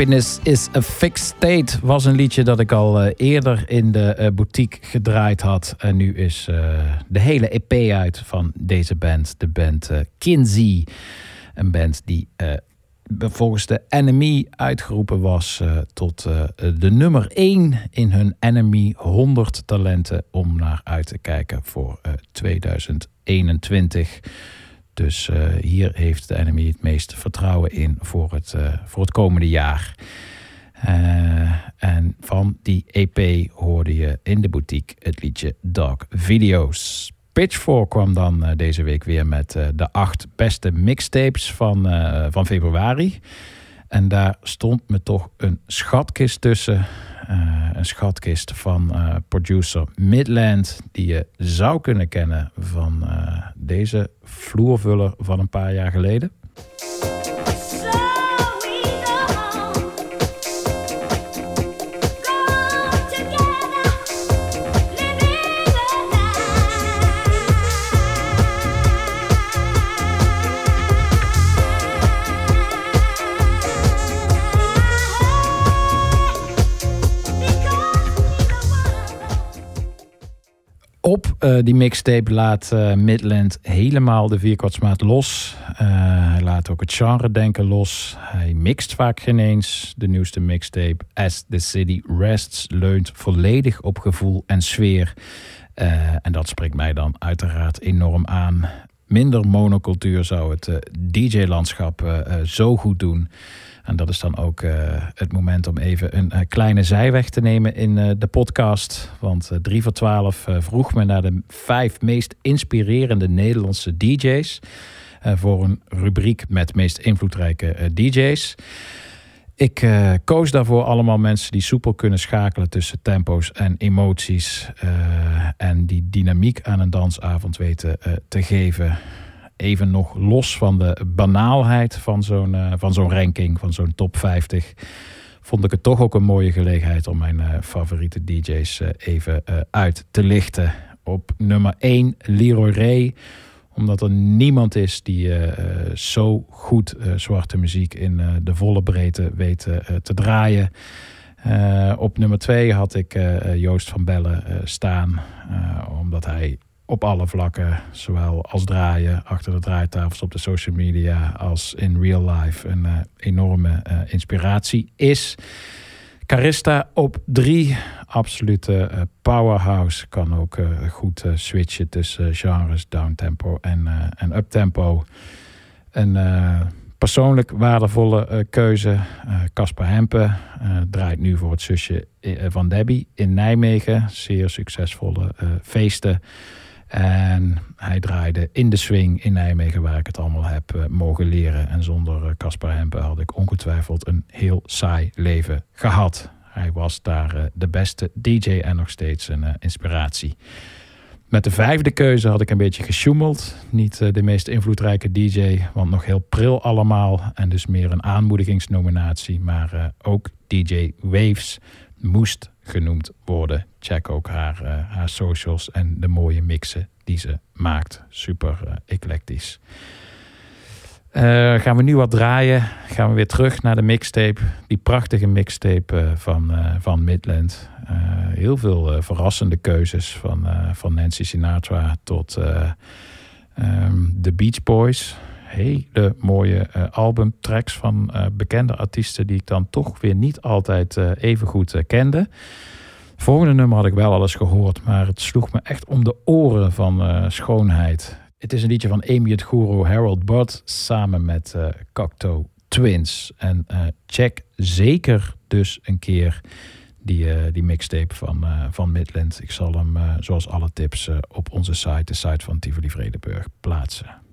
Is a fixed state was een liedje dat ik al eh, eerder in de eh, boutique gedraaid had. En nu is eh, de hele EP uit van deze band. De band Kinsey. Een band die volgens de Enemy uitgeroepen was tot de nummer 1 in hun Enemy 100 talenten om naar uit te kijken voor eh, 2021. Dus eh, hier heeft de Enemy het meeste vertrouwen in voor het, eh, voor het komende jaar. Eh, en van die EP hoorde je in de boutique het liedje Dog Videos. Pitchfork kwam dan deze week weer met de acht beste mixtapes van, van februari. En daar stond me toch een schatkist tussen. Eh, een schatkist van eh, producer Midland, die je zou kunnen kennen van eh, deze vloervuller van een paar jaar geleden. Op eh, die mixtape laat eh, Midland helemaal de vierkwartsmaat los. Eh, hij laat ook het genre denken los. Hij mixt vaak geen eens. De nieuwste mixtape, As the City Rests, leunt volledig op gevoel en sfeer. En dat spreekt mij dan uiteraard enorm aan. Minder monocultuur zou het DJ-landschap zo goed doen. En dat is dan ook eh, het moment om even een eh, kleine zijweg te nemen in eh, de podcast. Want eh 3 voor 12 eh, vroeg me naar de vijf meest inspirerende Nederlandse DJ's. voor een rubriek met meest invloedrijke DJ's. Ik koos daarvoor allemaal mensen die soepel kunnen schakelen tussen tempo's en emoties. en die dynamiek aan een dansavond weten te geven. Even nog los van de banaalheid van zo'n eh, van zo'n ranking, van zo'n top 50. Vond ik het toch ook een mooie gelegenheid om mijn eh, favoriete DJ's eh, even uit te lichten. Op nummer 1 Leroy Ray omdat er niemand is die zo goed zwarte muziek in de volle breedte weet te draaien. Op nummer twee had ik Joost van Bellen staan. omdat hij op alle vlakken, zowel als draaien, achter de draaitafels op de social media, als in real life, een eh, enorme eh, inspiratie is. Carista op drie, absolute eh, powerhouse. Kan ook goed switchen tussen genres, downtempo en, en uptempo. Een persoonlijk waardevolle keuze. Casper Hempe eh, draait nu voor het zusje van Debbie in Nijmegen. Zeer succesvolle feesten. En hij draaide in de swing in Nijmegen, waar ik het allemaal heb eh, mogen leren. En zonder eh, Caspar Hempe had ik ongetwijfeld een heel saai leven gehad. Hij was daar eh, de beste DJ en nog steeds een inspiratie. Met de vijfde keuze had ik een beetje gesjoemeld. Niet de meest invloedrijke DJ, want nog heel pril allemaal. En dus meer een aanmoedigingsnominatie. Maar ook DJ Waves moest genoemd worden. Check ook haar, eh, haar socials en de mooie mixen die ze maakt. Super eh, eclectisch. Eh, gaan we nu wat draaien. Gaan we weer terug naar de mixtape. Die prachtige mixtape van, van Midland. Heel veel verrassende keuzes. Van, van Nancy Sinatra tot eh, ehm, Beach Boys. Hele mooie eh, albumtracks van eh, bekende artiesten... die ik dan toch weer niet altijd eh, even goed kende. Volgende nummer had ik wel alles gehoord... maar het sloeg me echt om de oren van schoonheid. Het is een liedje van Amy het Guru Harold Budd samen met Cocteau Twins. En check zeker dus een keer die, die mixtape van, van Midland. Ik zal hem, zoals alle tips, op onze site, de site van Tivoli Vredenburg, plaatsen.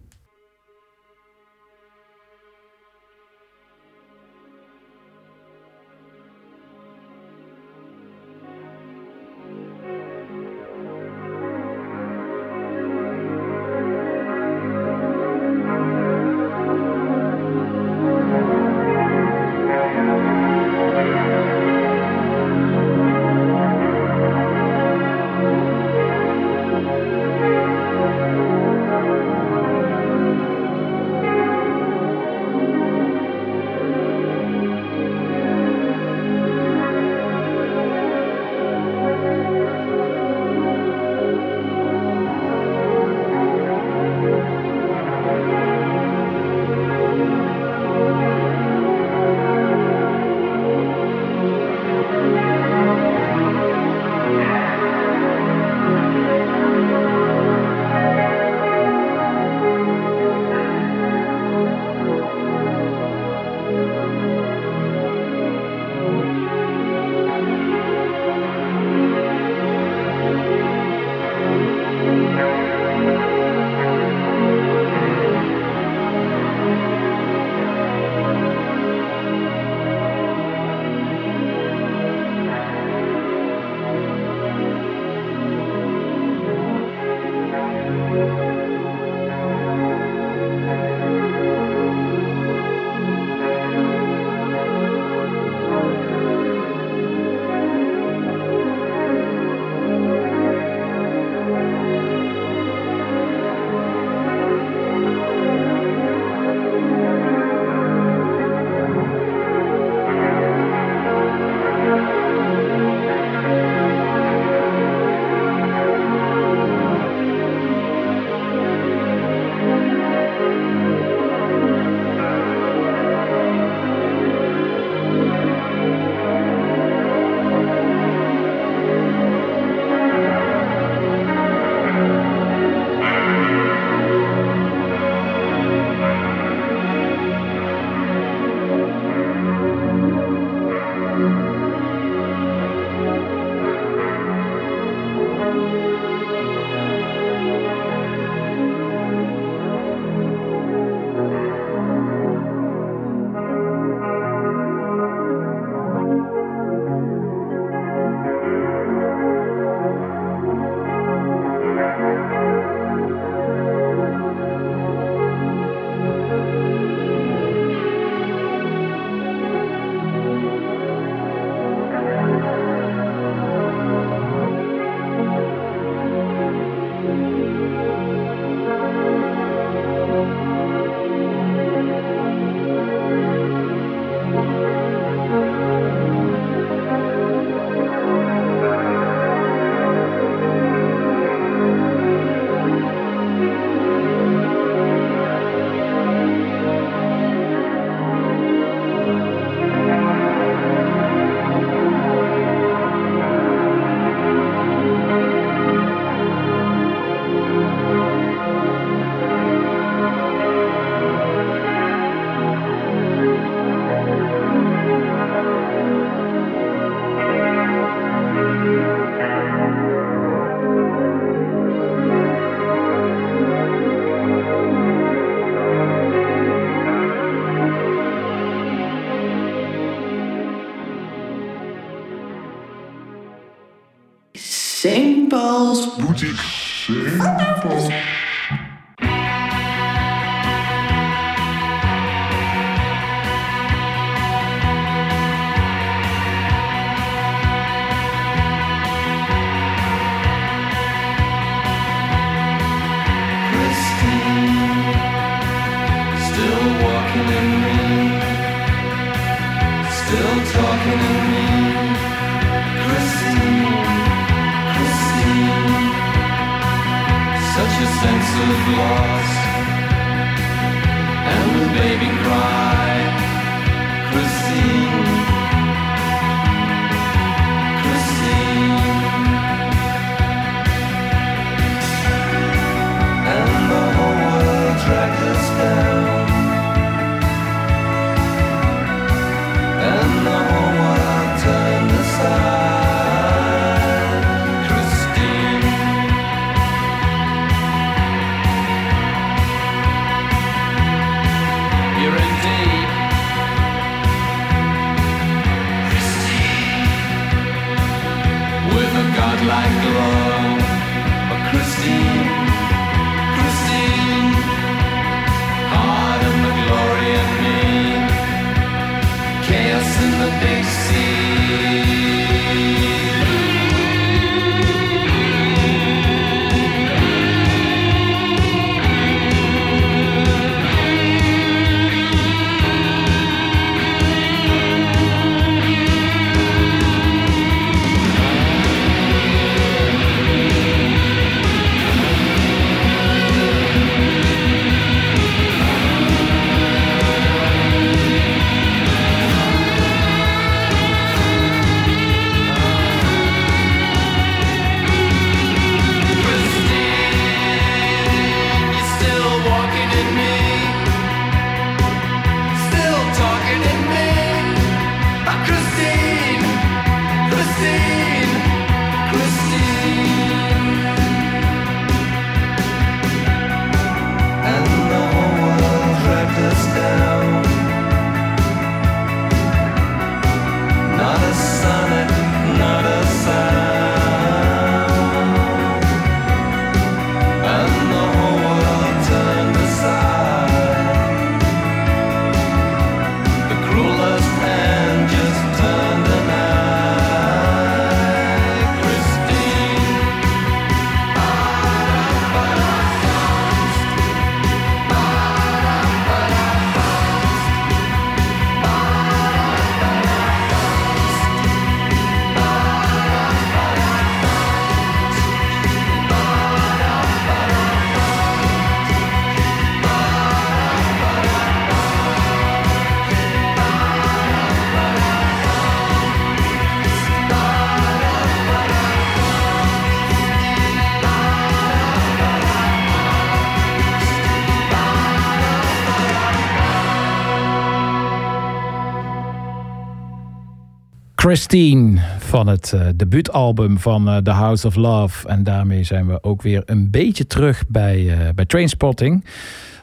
Christine van het eh, debuutalbum van eh, The House of Love. En daarmee zijn we ook weer een beetje terug bij, eh bij Trainspotting.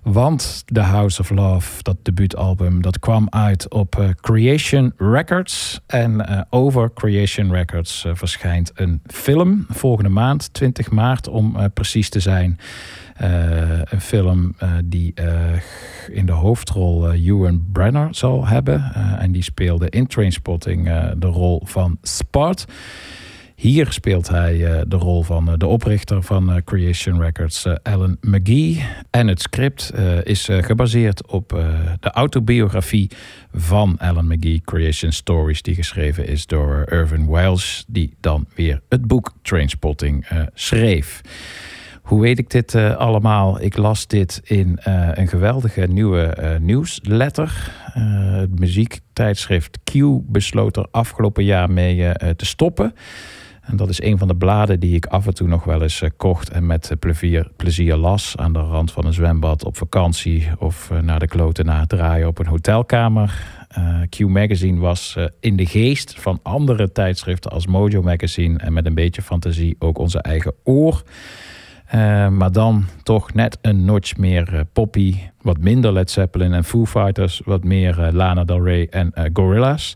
Want The House of Love, debuutalbum, dat kwam uit op eh, Creation Records. En eh, over Creation Records eh, verschijnt een film volgende maand, 20 maart om precies te zijn. Een film die in de hoofdrol Ewan Brenner zal hebben. En die speelde in Trainspotting de rol van Spot. Hier speelt hij eh, de rol van eh, de oprichter van eh, Creation Records, Alan McGee. En het script is gebaseerd op de autobiografie van Alan McGee, Creation Stories, die geschreven is door Irvin Welsh, die dan weer het boek Trainspotting schreef. Hoe weet ik dit allemaal? Ik las dit in een geweldige nieuwe nieuwsletter. Het muziektijdschrift Q besloot er afgelopen jaar mee te stoppen. En dat is een van de bladen die ik af en toe nog wel eens eh, kocht en met eh, plezier, plezier las. Aan de rand van een zwembad op vakantie of eh, naar de kloten na het draaien op een hotelkamer. Q Magazine was in de geest van andere tijdschriften als Mojo Magazine en met een beetje fantasie ook onze eigen oor. Maar dan toch net een notch meer poppy, wat minder Led Zeppelin en Foo Fighters, wat meer Lana Del Rey en Gorillaz.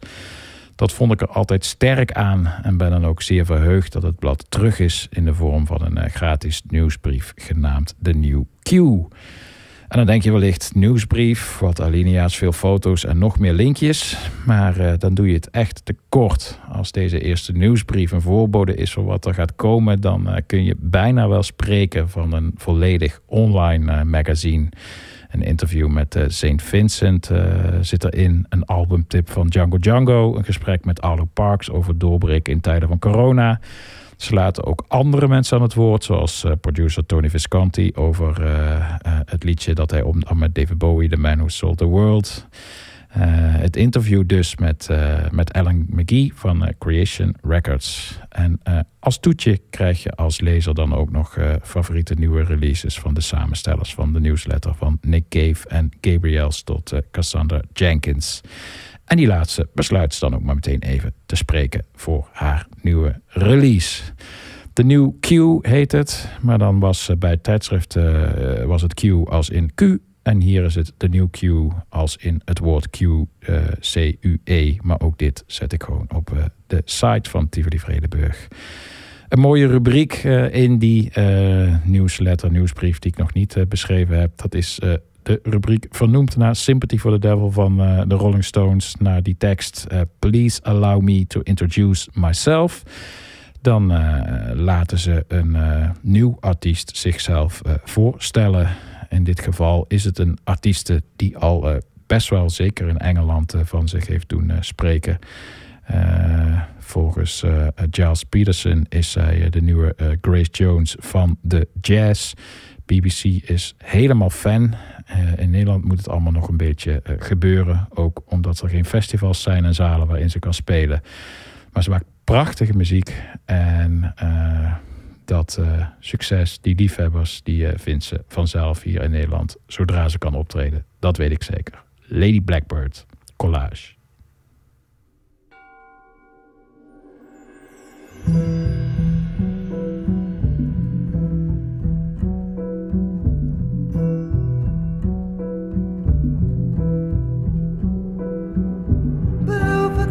Dat vond ik er altijd sterk aan en ben dan ook zeer verheugd dat het blad terug is in de vorm van een eh, gratis nieuwsbrief genaamd de New Q. En dan denk je wellicht nieuwsbrief, wat alinea's, veel foto's en nog meer linkjes. Maar eh, dan doe je het echt te kort. Als deze eerste nieuwsbrief een voorbode is voor wat er gaat komen, dan eh, kun je bijna wel spreken van een volledig online magazine. Een interview met eh, St. Vincent eh, zit erin. Een albumtip van Django Django. Een gesprek met Arlo Parks over doorbreken in tijden van corona. Ze laten ook andere mensen aan het woord, zoals eh, producer Tony Visconti over het liedje dat hij opnam met David Bowie, The Man Who Sold the World. Eh, het interview dus met, eh, met Alan McGee van eh, Creation Records. En als toetje krijg je als lezer dan ook nog favoriete nieuwe releases van de samenstellers van de newsletter van Nick Cave en Gabriels tot Cassandra Jenkins. En die laatste besluit ze dan ook maar meteen even te spreken voor haar nieuwe release. De New Q heet het, maar dan was bij het tijdschrift was het Q als in Q. En hier is het de New Q als in het woord Q, eh, C-U-E. Maar ook dit zet ik gewoon op eh, de site van Tivoli Vredenburg. Een mooie rubriek eh, in die nieuwsletter, nieuwsbrief die ik nog niet beschreven heb. Dat is de rubriek vernoemd naar Sympathy for the Devil van de Rolling Stones. Naar die tekst Please allow me to introduce myself. Dan laten ze een nieuw artiest zichzelf voorstellen. In dit geval is het een artieste die al eh, best wel zeker in Engeland eh, van zich heeft doen eh, spreken. Volgens Giles Peterson is zij de nieuwe Grace Jones van de jazz. BBC is helemaal fan. In Nederland moet het allemaal nog een beetje gebeuren. Ook omdat er geen festivals zijn en zalen waarin ze kan spelen. Maar ze maakt prachtige muziek. En dat eh, succes, die liefhebbers, die eh, vindt ze vanzelf hier in Nederland. Zodra ze kan optreden. Dat weet ik zeker. Lady Blackbird, collage.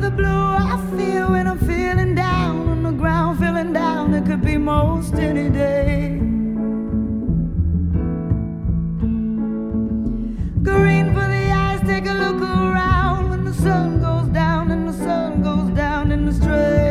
The blue I feel feeling down. It could be most any day. Green for the eyes, take a look around when the sun goes down and the sun goes down in the strangest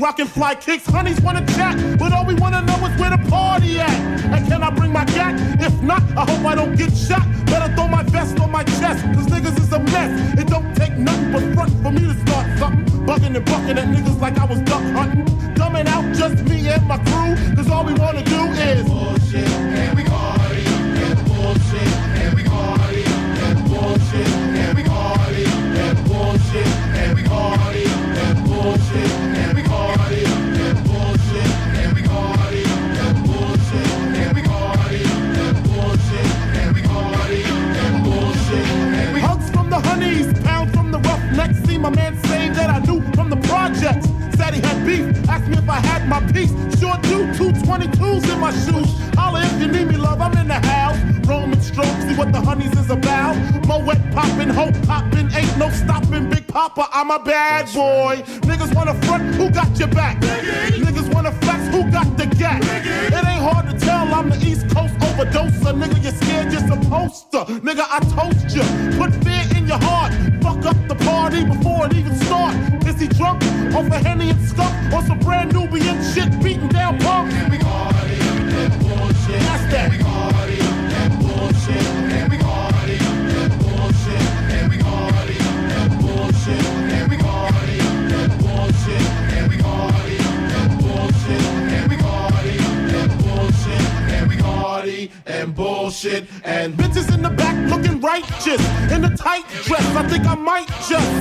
rocking fly kicks. Honeys wanna chat, but all we wanna know is where the party at. And can I bring my gat? If not, I hope I don't get shot. Tight dress. I think I might just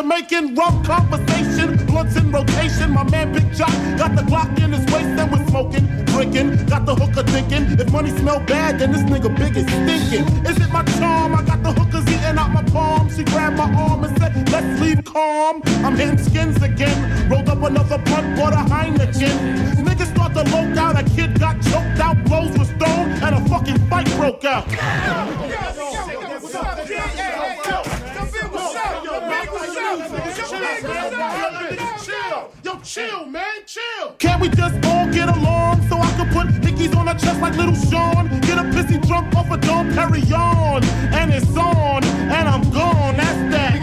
Jamaican rum conversation. Blunts in rotation. My man Big Jock got the Glock in his waist and we're smoking, drinking. Got the hooker thinking. If money smell bad, then this nigga big is stinking. Is it my charm? I got the hookers eating out my palm. She grabbed my arm and said, Let's leave calm. I'm hitting skins again. Rolled up another blunt, bought a Heineken. Niggas start to loke out. A kid got choked out, blows were stoned, and a fucking fight broke out. Chill, yo, chill, man, chill. Can't we just all get along so I can put hickeys on her chest like little Sean? Get a pissy drunk off a Dom Perignon, and it's on, and I'm gone. That's that.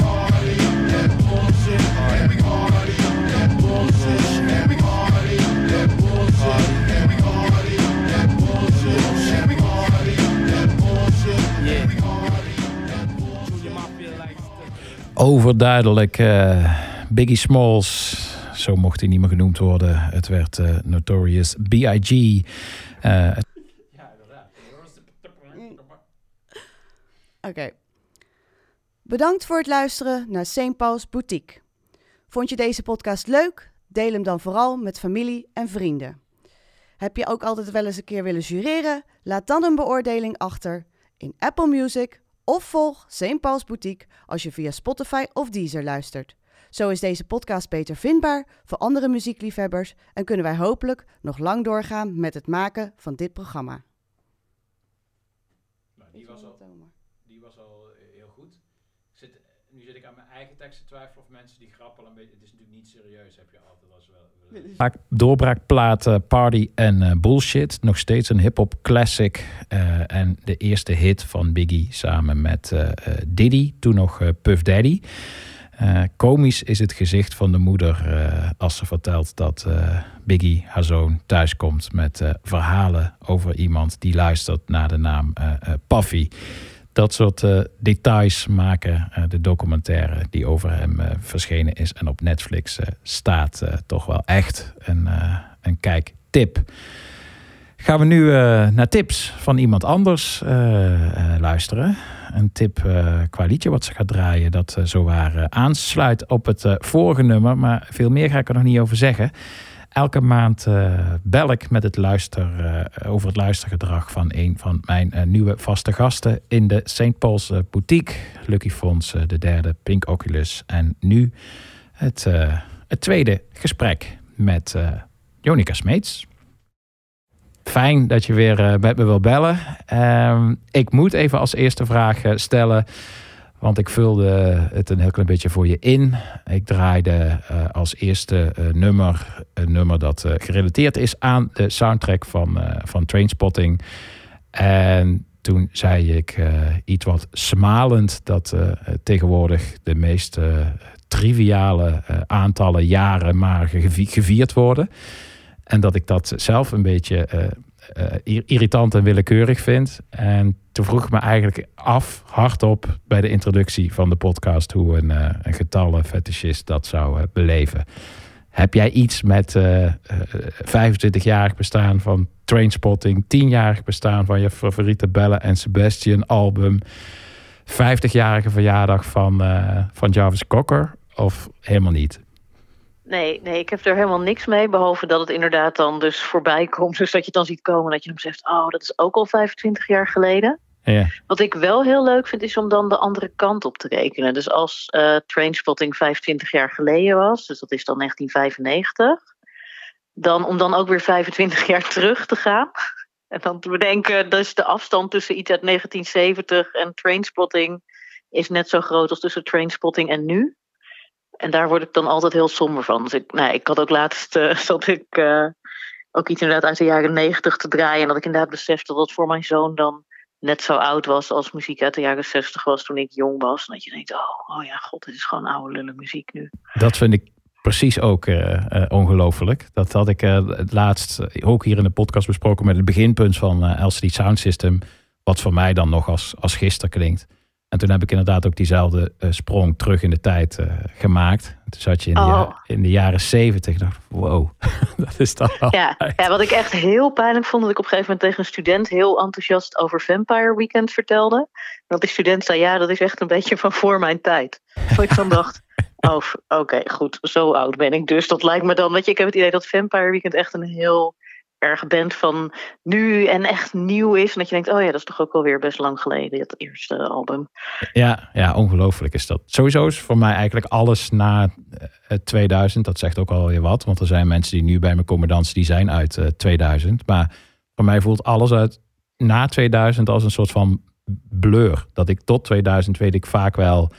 Overduidelijk eh, Biggie Smalls. Zo mocht hij niet meer genoemd worden. Het werd eh, Notorious B.I.G. Eh, Oké. Bedankt voor het luisteren naar St. Paul's Boutique. Vond je deze podcast leuk? Deel hem dan vooral met familie en vrienden. Heb je ook altijd wel eens een keer willen jureren? Laat dan een beoordeling achter in Apple Music of volg St. Paul's Boutique als je via Spotify of Deezer luistert. Zo is deze podcast beter vindbaar voor andere muziekliefhebbers en kunnen wij hopelijk nog lang doorgaan met het maken van dit programma. die, was al, die was al heel goed. Zit, nu zit ik aan mijn eigen tekst te twijfelen of mensen die grappen al een beetje... Het is natuurlijk niet serieus, heb je altijd eh, Party en eh, Bullshit. Nog steeds een hip-hop classic. eh, en de eerste hit van Biggie samen met eh, Diddy. Toen nog Puff Daddy. Komisch is het gezicht van de moeder als ze vertelt dat Biggie, haar zoon, thuiskomt met verhalen over iemand die luistert naar de naam Puffy. Dat soort eh, details maken eh, de documentaire die over hem eh, verschenen is en op Netflix staat toch wel echt een, een kijktip. Gaan we nu naar tips van iemand anders luisteren. Een tip qua liedje wat ze gaat draaien, dat zowaar eh, aansluit op het vorige nummer. Maar veel meer ga ik er nog niet over zeggen. Elke maand eh, bel ik met het luister, eh, over het luistergedrag van een van mijn eh, nieuwe vaste gasten in de St. Paul's Boutique. Lucky Fons, de derde, Pink Oculus. En nu het, het tweede gesprek met Jonica Smeets. fijn dat je weer met me wil bellen. Ehm, ik moet even als eerste vraag stellen, want ik vulde het een heel klein beetje voor je in. Ik draaide eh, als eerste eh, nummer een nummer dat eh, gerelateerd is aan de soundtrack van, van Trainspotting. En toen zei ik iets wat smalend dat tegenwoordig de meest triviale aantallen jaren maar gevi- gevierd worden. En dat ik dat zelf een beetje eh, ir- irritant en willekeurig vind. En toen vroeg ik me eigenlijk af, hardop, bij de introductie van de podcast, hoe een, eh een getallenfetischist dat zou eh, beleven. Heb jij iets met eh, eh, 25-jarig bestaan van Trainspotting, 10-jarig bestaan van je favoriete Bella en Sebastian album, 50-jarige verjaardag van, van Jarvis Cocker of helemaal niet? Nee, nee, ik heb er helemaal niks mee. Behalve dat het inderdaad dan dus voorbij komt. Dus dat je het dan ziet komen. Dat je dan zegt, oh, dat is ook al 25 jaar geleden. Ja. Wat ik wel heel leuk vind, is om dan de andere kant op te rekenen. Dus als eh Trainspotting 25 jaar geleden was, dus dat is dan 1995. Dan, om dan ook weer 25 jaar terug te gaan. En dan te bedenken, dus de afstand tussen iets uit 1970 en Trainspotting is net zo groot als tussen Trainspotting en nu. En daar word ik dan altijd heel somber van. Dus ik, nou, ik had ook laatst eh, zat ik eh, ook iets inderdaad uit de jaren 90 te draaien. En dat ik inderdaad besefte dat voor mijn zoon dan net zo oud was als muziek uit de jaren 60 was toen ik jong was. En dat je denkt, oh, oh ja, god, dit is gewoon oude lullen muziek nu. Dat vind ik precies ook eh, ongelooflijk. Dat had ik het laatst ook hier in de podcast besproken met het beginpunt van LCD Sound System. Wat voor mij dan nog als, als gisteren klinkt. En toen heb ik inderdaad ook diezelfde eh, sprong terug in de tijd eh, gemaakt. Toen zat je in de, Oh. ja- in de jaren zeventig. Dacht, wow, dat is wel... Ja, ja, wat ik echt heel pijnlijk vond, dat ik op een gegeven moment tegen een student heel enthousiast over Vampire Weekend vertelde. Dat die student zei, ja, dat is echt een beetje van voor mijn tijd. Dat ik dan dacht, oh, oké, goed, zo oud ben ik dus. Dat lijkt me dan, weet je, ik heb het idee dat Vampire Weekend echt een heel erg band van nu en echt nieuw is. En dat je denkt, oh ja, dat is toch ook alweer best lang geleden, het eerste album. Ja, ja, ongelooflijk is dat. Sowieso is voor mij eigenlijk alles na eh, het 2000. Dat zegt ook alweer wat. Want er zijn mensen die nu bij me komen dansen, die zijn uit eh, 2000. Maar voor mij voelt alles uit na 2000 als een soort van blur. Dat ik tot 2000 weet ik vaak wel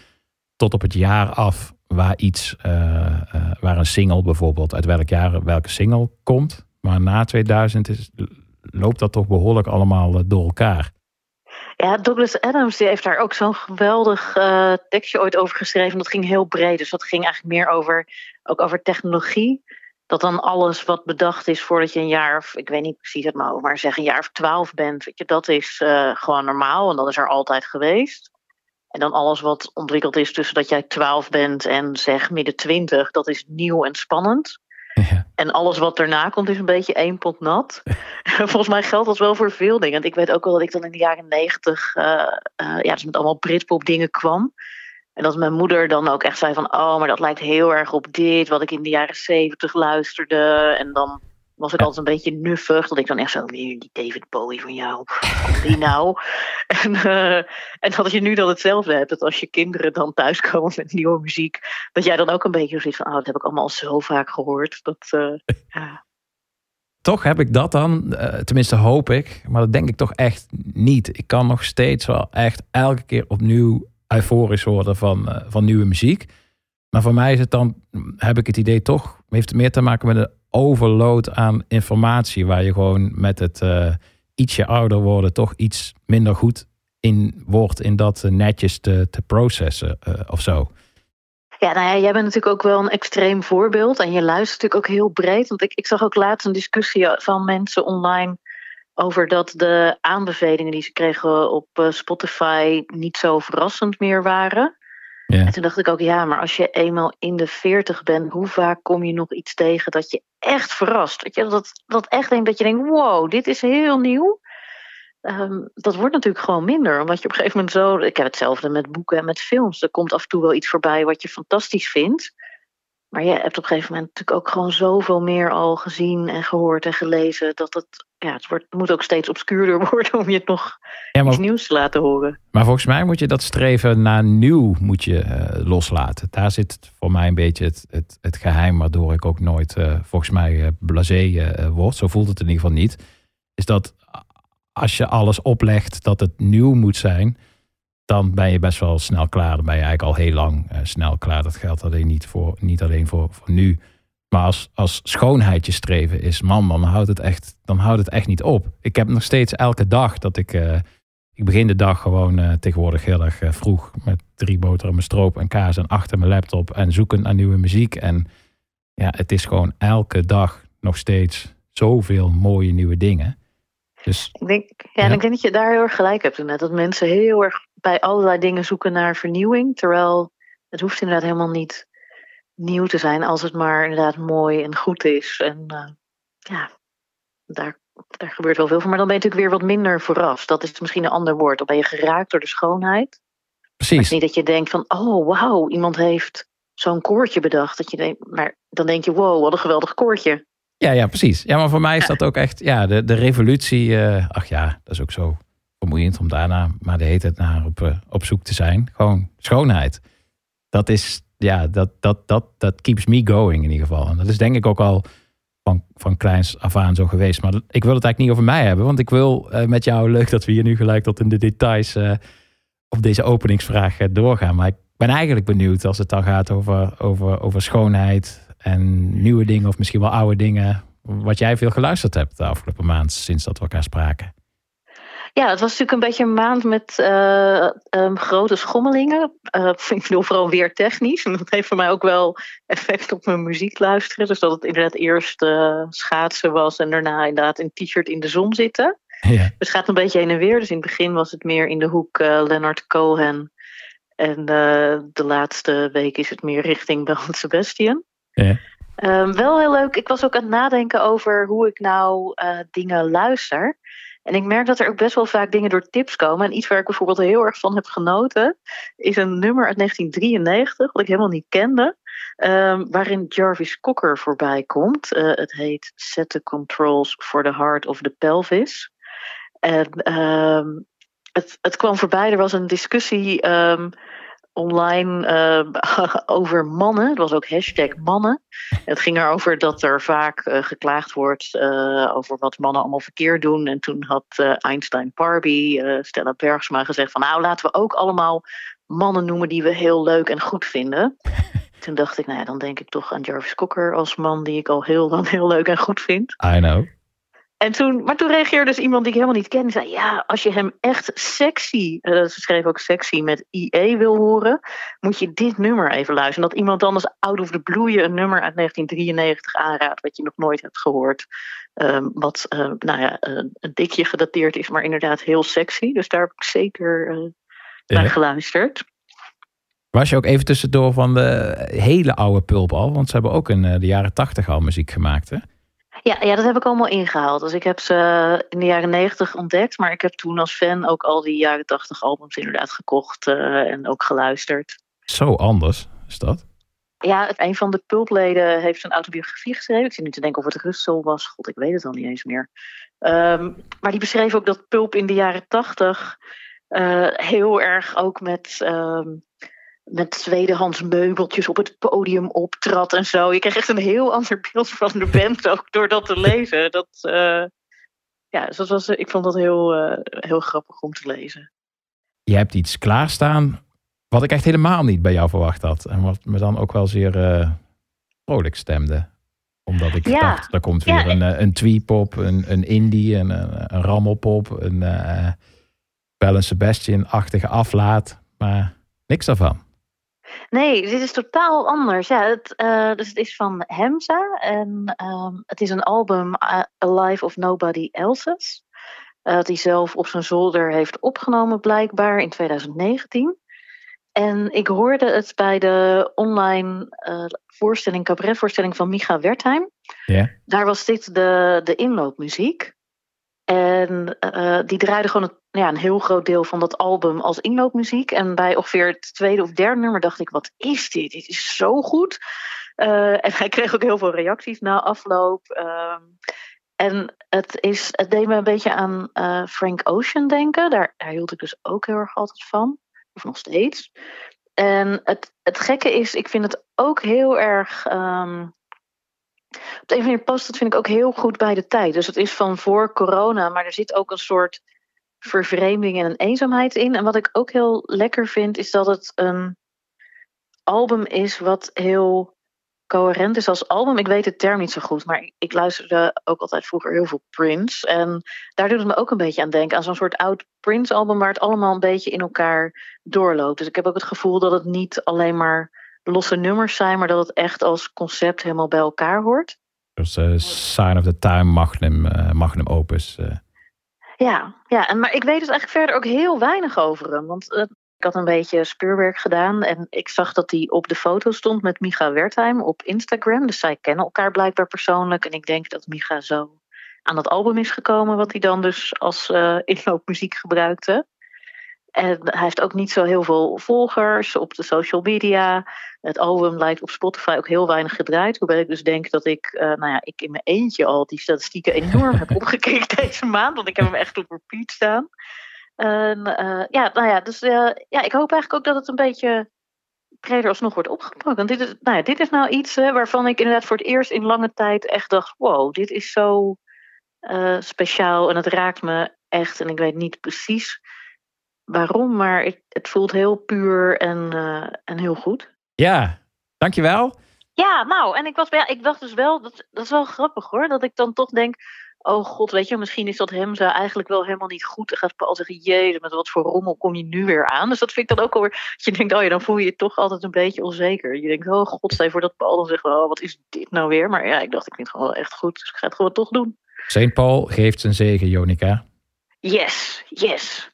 tot op het jaar af waar iets, eh, eh, waar een single bijvoorbeeld, uit welk jaar welke single komt. Maar na 2000 is, loopt dat toch behoorlijk allemaal eh, door elkaar. Ja, Douglas Adams heeft daar ook zo'n geweldig eh, tekstje ooit over geschreven. Dat ging heel breed. Dus dat ging eigenlijk meer over, ook over technologie. Dat dan alles wat bedacht is voordat je een jaar of, ik weet niet precies het maar, maar zeg een jaar of twaalf bent. Dat is eh, gewoon normaal en dat is er altijd geweest. En dan alles wat ontwikkeld is tussen dat jij twaalf bent en zeg midden twintig, dat is nieuw en spannend. En alles wat daarna komt is een beetje één pot nat. Volgens mij geldt dat wel voor veel dingen. Want ik weet ook wel dat ik dan in de jaren negentig... eh, eh, ja, dus met allemaal Britpop dingen kwam. En dat mijn moeder dan ook echt zei van... oh, maar dat lijkt heel erg op dit... wat ik in de jaren zeventig luisterde. En dan was ik altijd een beetje nuffig. Dat ik dan echt zo... weer die David Bowie van jou. Die nou? En, eh, en dat je nu dan hetzelfde hebt. Dat als je kinderen dan thuiskomen met nieuwe muziek... dat jij dan ook een beetje zoiets van... oh, dat heb ik allemaal al zo vaak gehoord. Dat... eh, toch heb ik dat dan, eh, tenminste hoop ik, maar dat denk ik toch echt niet. Ik kan nog steeds wel echt elke keer opnieuw euforisch worden van, van nieuwe muziek. Maar voor mij is het dan, heb ik het idee toch, heeft het meer te maken met een overload aan informatie, waar je gewoon met het eh, ietsje ouder worden toch iets minder goed in wordt in dat eh, netjes te, te processen eh, of zo. Ja, nou ja, jij bent natuurlijk ook wel een extreem voorbeeld. En je luistert natuurlijk ook heel breed. Want ik, ik zag ook laatst een discussie van mensen online over dat de aanbevelingen die ze kregen op Spotify niet zo verrassend meer waren. En toen dacht ik ook, ja, maar als je eenmaal in de veertig bent, hoe vaak kom je nog iets tegen dat je echt verrast? Weet je, dat, dat echt denkt dat je denkt, wow, dit is heel nieuw. Ehm, dat wordt natuurlijk gewoon minder, omdat je op een gegeven moment zo. Ik heb hetzelfde met boeken en met films. Er komt af en toe wel iets voorbij wat je fantastisch vindt. Maar je hebt op een gegeven moment natuurlijk ook gewoon zoveel meer al gezien en gehoord en gelezen. Dat het, ja, het, wordt, moet ook steeds obscuurder worden om je het nog Ja, maar- iets nieuws te laten horen. Maar volgens mij moet je dat streven naar nieuw moet je, eh, loslaten. Daar zit voor mij een beetje het, het, het geheim waardoor ik ook nooit eh, volgens mij eh, blasé word. Zo voelt het in ieder geval niet. is dat als je alles oplegt dat het nieuw moet zijn, dan ben je best wel snel klaar. Dan ben je eigenlijk al heel lang eh, snel klaar. Dat geldt alleen niet, voor, niet alleen voor, voor nu. Maar als, als schoonheid je streven is, man, dan houdt, het echt, dan houdt het echt niet op. Ik heb nog steeds elke dag dat ik... eh, ik begin de dag gewoon eh, tegenwoordig heel erg vroeg met drie boterhammen stroop en kaas en achter mijn laptop en zoeken naar nieuwe muziek. En ja, het is gewoon elke dag nog steeds zoveel mooie nieuwe dingen. Dus Ik denk, ja, ik denk dat je daar heel erg gelijk hebt inderdaad. Dat mensen heel erg bij allerlei dingen zoeken naar vernieuwing. Terwijl het hoeft inderdaad helemaal niet nieuw te zijn als het maar inderdaad mooi en goed is. En eh, ja, daar, daar gebeurt wel veel van. Maar dan ben je natuurlijk weer wat minder verrast. Dat is misschien een ander woord. Dan ben je geraakt door de schoonheid. Precies. is niet dat je denkt van, oh wauw, iemand heeft zo'n koortje bedacht. Dat je denkt, maar dan denk je, wow, wat een geweldig koortje. Ja, ja, precies. Ja, maar voor mij is dat ook echt, ja, de, de revolutie. eh, ach ja, dat is ook zo vermoeiend om daarna maar de hele tijd naar op, eh, op zoek te zijn. Gewoon schoonheid. Dat is, ja, dat, dat, dat, dat keeps me going in ieder geval. En dat is denk ik ook al van, van kleins af aan zo geweest. Maar ik wil het eigenlijk niet over mij hebben, want ik wil eh, met jou, leuk dat we hier nu gelijk tot in de details eh, op deze openingsvraag doorgaan. Maar ik ben eigenlijk benieuwd als het dan gaat over, over, over schoonheid en nieuwe dingen of misschien wel oude dingen. Wat jij veel geluisterd hebt de afgelopen maand sinds dat we elkaar spraken. Ja, het was natuurlijk een beetje een maand met eh, ehm, grote schommelingen. Eh, ik bedoel vooral weer technisch. En dat heeft voor mij ook wel effect op mijn muziek luisteren. Dus dat het inderdaad eerst eh, schaatsen was en daarna inderdaad een t-shirt in de zon zitten. Ja. Dus het gaat een beetje heen en weer. Dus in het begin was het meer in de hoek Leonard Cohen. En de laatste week is het meer richting Bell Sebastian. Ja. Ehm, wel heel leuk. Ik was ook aan het nadenken over hoe ik nou dingen luister. En ik merk dat er ook best wel vaak dingen door tips komen. En iets waar ik bijvoorbeeld heel erg van heb genoten, is een nummer uit 1993, wat ik helemaal niet kende. ehm, waarin Jarvis Cocker voorbij komt. Eh, het heet Set the Controls for the Heart of the Pelvis. En ehm, het, het kwam voorbij, er was een discussie ehm, online ehm, over mannen. Er was ook hashtag mannen. Het ging erover dat er vaak eh, geklaagd wordt eh, over wat mannen allemaal verkeerd doen. En toen had eh, Einstein Barbie, eh, Stella Bergsma gezegd van nou laten we ook allemaal mannen noemen die we heel leuk en goed vinden. Toen dacht ik, nou ja, dan denk ik toch aan Jarvis Cocker als man die ik al heel lang heel leuk en goed vind. I know. En toen, maar toen reageerde dus iemand die ik helemaal niet ken. Die zei, ja, als je hem echt sexy, eh, ze schreef ook sexy met IE wil horen, moet je dit nummer even luisteren. Dat iemand als out of the blue je een nummer uit 1993 aanraadt, wat je nog nooit hebt gehoord. Ehm, wat, eh, nou ja, eh, een dikje gedateerd is, maar inderdaad heel sexy. Dus daar heb ik zeker naar Ja. geluisterd. Was je ook even tussendoor van de hele oude pulp al? Want ze hebben ook in de jaren tachtig al muziek gemaakt, hè? Ja, ja, dat heb ik allemaal ingehaald. Dus ik heb ze in de jaren negentig ontdekt. Maar ik heb toen als fan ook al die jaren tachtig albums inderdaad gekocht eh, en ook geluisterd. Zo anders is dat. Ja, het- een van de pulpleden heeft een autobiografie geschreven. Ik zit nu te denken of het Russell was. God, ik weet het al niet eens meer. Ehm, maar die beschreef ook dat pulp in de jaren tachtig eh, heel erg ook met, ehm, met tweedehands meubeltjes op het podium optrad en zo. Je kreeg echt een heel ander beeld van de band ook door dat te lezen. Dat, eh, ja, dus dat was, ik vond dat heel, eh, heel grappig om te lezen. Je hebt iets klaarstaan wat ik echt helemaal niet bij jou verwacht had. En wat me dan ook wel zeer eh, vrolijk stemde. Omdat ik Ja. dacht, er komt weer Ja, een, eh, een twee-pop, een, een indie, een, een, een rammelpop, een eh Bell Sebastian-achtige aflaat. Maar niks daarvan. Nee, dit is totaal anders. Ja, het, eh, dus het is van Hemza en ehm, het is een album uh, A Life of Nobody Else's. eh, dat hij zelf op zijn zolder heeft opgenomen blijkbaar in 2019. En ik hoorde het bij de online eh, voorstelling, cabaretvoorstelling van Micha Wertheim. Ja. Daar was dit de, de inloopmuziek. En eh, die draaide gewoon het, ja, een heel groot deel van dat album als inloopmuziek. En bij ongeveer het tweede of derde nummer dacht ik, wat is dit? Dit is zo goed. Eh, en hij kreeg ook heel veel reacties na afloop. Ehm, en het, is, het deed me een beetje aan eh, Frank Ocean denken. Daar, daar hield ik dus ook heel erg altijd van. Of nog steeds. En het, het gekke is, ik vind het ook heel erg... ehm, op de een manier past het vind ik ook heel goed bij de tijd. Dus het is van voor corona, maar er zit ook een soort vervreemding en een eenzaamheid in. En wat ik ook heel lekker vind, is dat het een album is wat heel coherent is als album. Ik weet de term niet zo goed, maar ik, ik luisterde ook altijd vroeger heel veel Prince. En daar doet het me ook een beetje aan denken, aan zo'n soort oud Prince-album waar het allemaal een beetje in elkaar doorloopt. Dus ik heb ook het gevoel dat het niet alleen maar losse nummers zijn, maar dat het echt als concept helemaal bij elkaar hoort. Dus eh, Sign of the Time, Magnum, eh, Magnum Opus. eh. Ja, ja en, maar ik weet dus eigenlijk verder ook heel weinig over hem. Want ik had een beetje speurwerk gedaan en ik zag dat hij op de foto stond met Micha Wertheim op Instagram. Dus zij kennen elkaar blijkbaar persoonlijk. En ik denk dat Micha zo aan dat album is gekomen, wat hij dan dus als inloopmuziek gebruikte. En hij heeft ook niet zo heel veel volgers op de social media. Het album lijkt op Spotify ook heel weinig gedraaid. Hoewel ik dus denk dat ik, eh, nou ja, ik in mijn eentje al die statistieken enorm heb opgekeken deze maand. Want ik heb hem echt op repeat staan. En eh, ja, nou ja, dus eh, ja, ik hoop eigenlijk ook dat het een beetje breder alsnog wordt opgepakt. Want dit is, nou ja, dit is nou iets hè, waarvan ik inderdaad voor het eerst in lange tijd echt dacht: wow, dit is zo speciaal en het raakt me echt. En ik weet niet precies waarom, maar ik, het voelt heel puur en, eh, en heel goed. Ja, dankjewel. Ja, nou, en ik, was, ik dacht dus wel, dat, dat is wel grappig hoor, dat ik dan toch denk, oh god, weet je, misschien is dat hem zo eigenlijk wel helemaal niet goed. Dan gaat Paul zeggen, jezus, met wat voor rommel kom je nu weer aan? Dus dat vind ik dan ook alweer, dat je denkt, oh ja, dan voel je je toch altijd een beetje onzeker. Je denkt, oh god, stel je voor dat Paul dan zegt, oh, wat is dit nou weer? Maar ja, ik dacht, ik vind het gewoon wel echt goed, dus ik ga het gewoon toch doen. St. Paul geeft zijn zegen, Jonica. Yes, yes.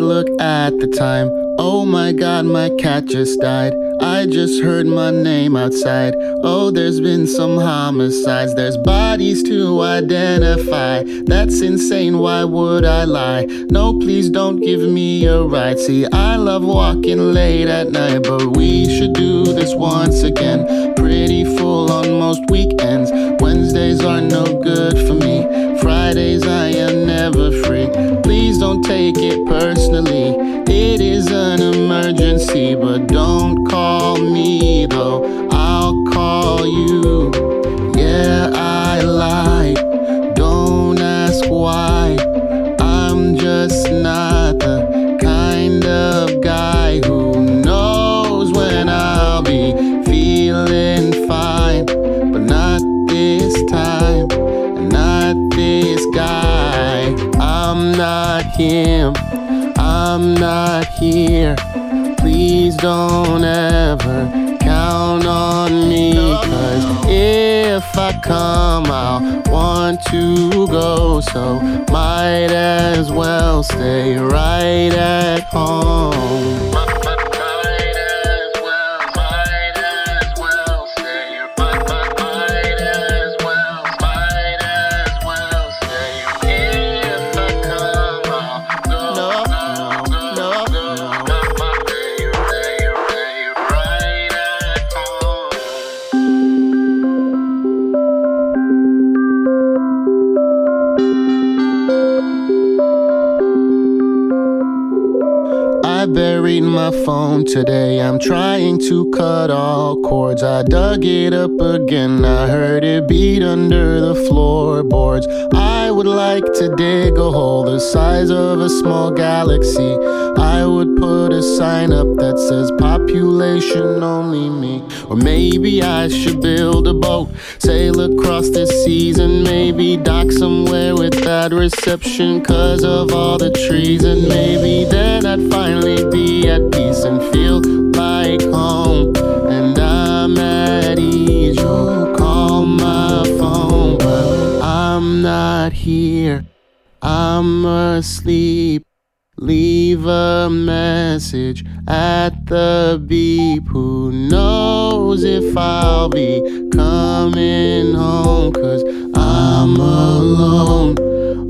God, look at the time. Oh my god, my cat just died. I just heard my name outside. Oh, there's been some homicides. There's bodies to identify. That's insane, why would I lie? No, please don't give me a ride. See, I love walking late at night, but we should do this once again. Pretty full on most weekends. Wednesdays are no good for me. Don't take it personally. It is an emergency, but don't call me though. I'll call you. Him. I'm not here. Please don't ever count on me. Cause if I come, I'll want to go. So might as well stay right at home. Dug it up again. I heard it beat under the floorboards. I would like to dig a hole the size of a small galaxy. I would put a sign up that says population only me. Or maybe I should build a boat, sail across the seas, and maybe dock somewhere with bad reception cause of all the trees. And maybe then I'd finally be at peace and feel like home. not here. I'm asleep. Leave a message at the beep. Who knows if I'll be coming home? Cause I'm alone,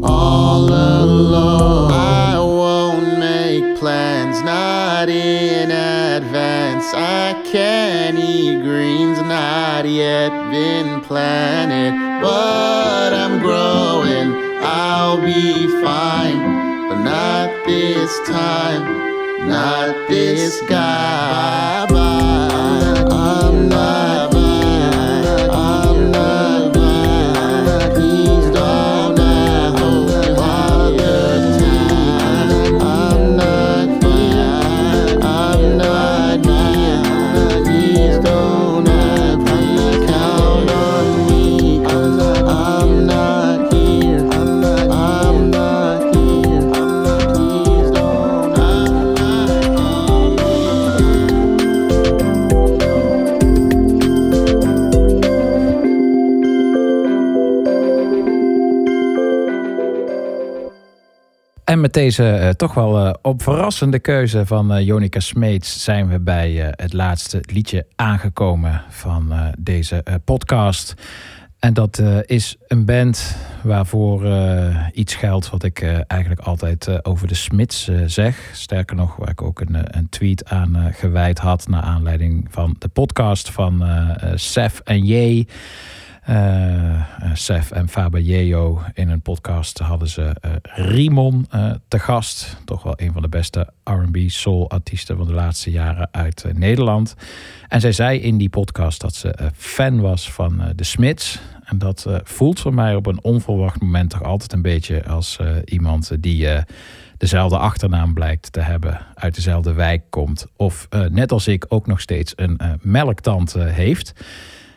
all alone. I won't make plans, not in advance. I can't eat greens, not yet been planted but I'm growing. I'll be fine, but not this time, not this guy. Bye. En met deze eh, toch wel eh, op verrassende keuze van eh, Jonica Smeets zijn we bij het laatste liedje aangekomen van deze podcast. En dat is een band waarvoor iets geldt wat ik eigenlijk altijd over de Smits zeg. Sterker nog, waar ik ook een, een tweet aan gewijd had naar aanleiding van de podcast van Sef en J. Eh, Sef en Yeo in een podcast hadden ze eh, Rimon te gast. Toch wel een van de beste R&B soul artiesten van de laatste jaren uit Nederland. En zij zei in die podcast dat ze fan was van de Smits. En dat voelt voor mij op een onverwacht moment toch altijd een beetje als iemand die dezelfde achternaam blijkt te hebben, uit dezelfde wijk komt. Of net als ik ook nog steeds een melktand eh, heeft.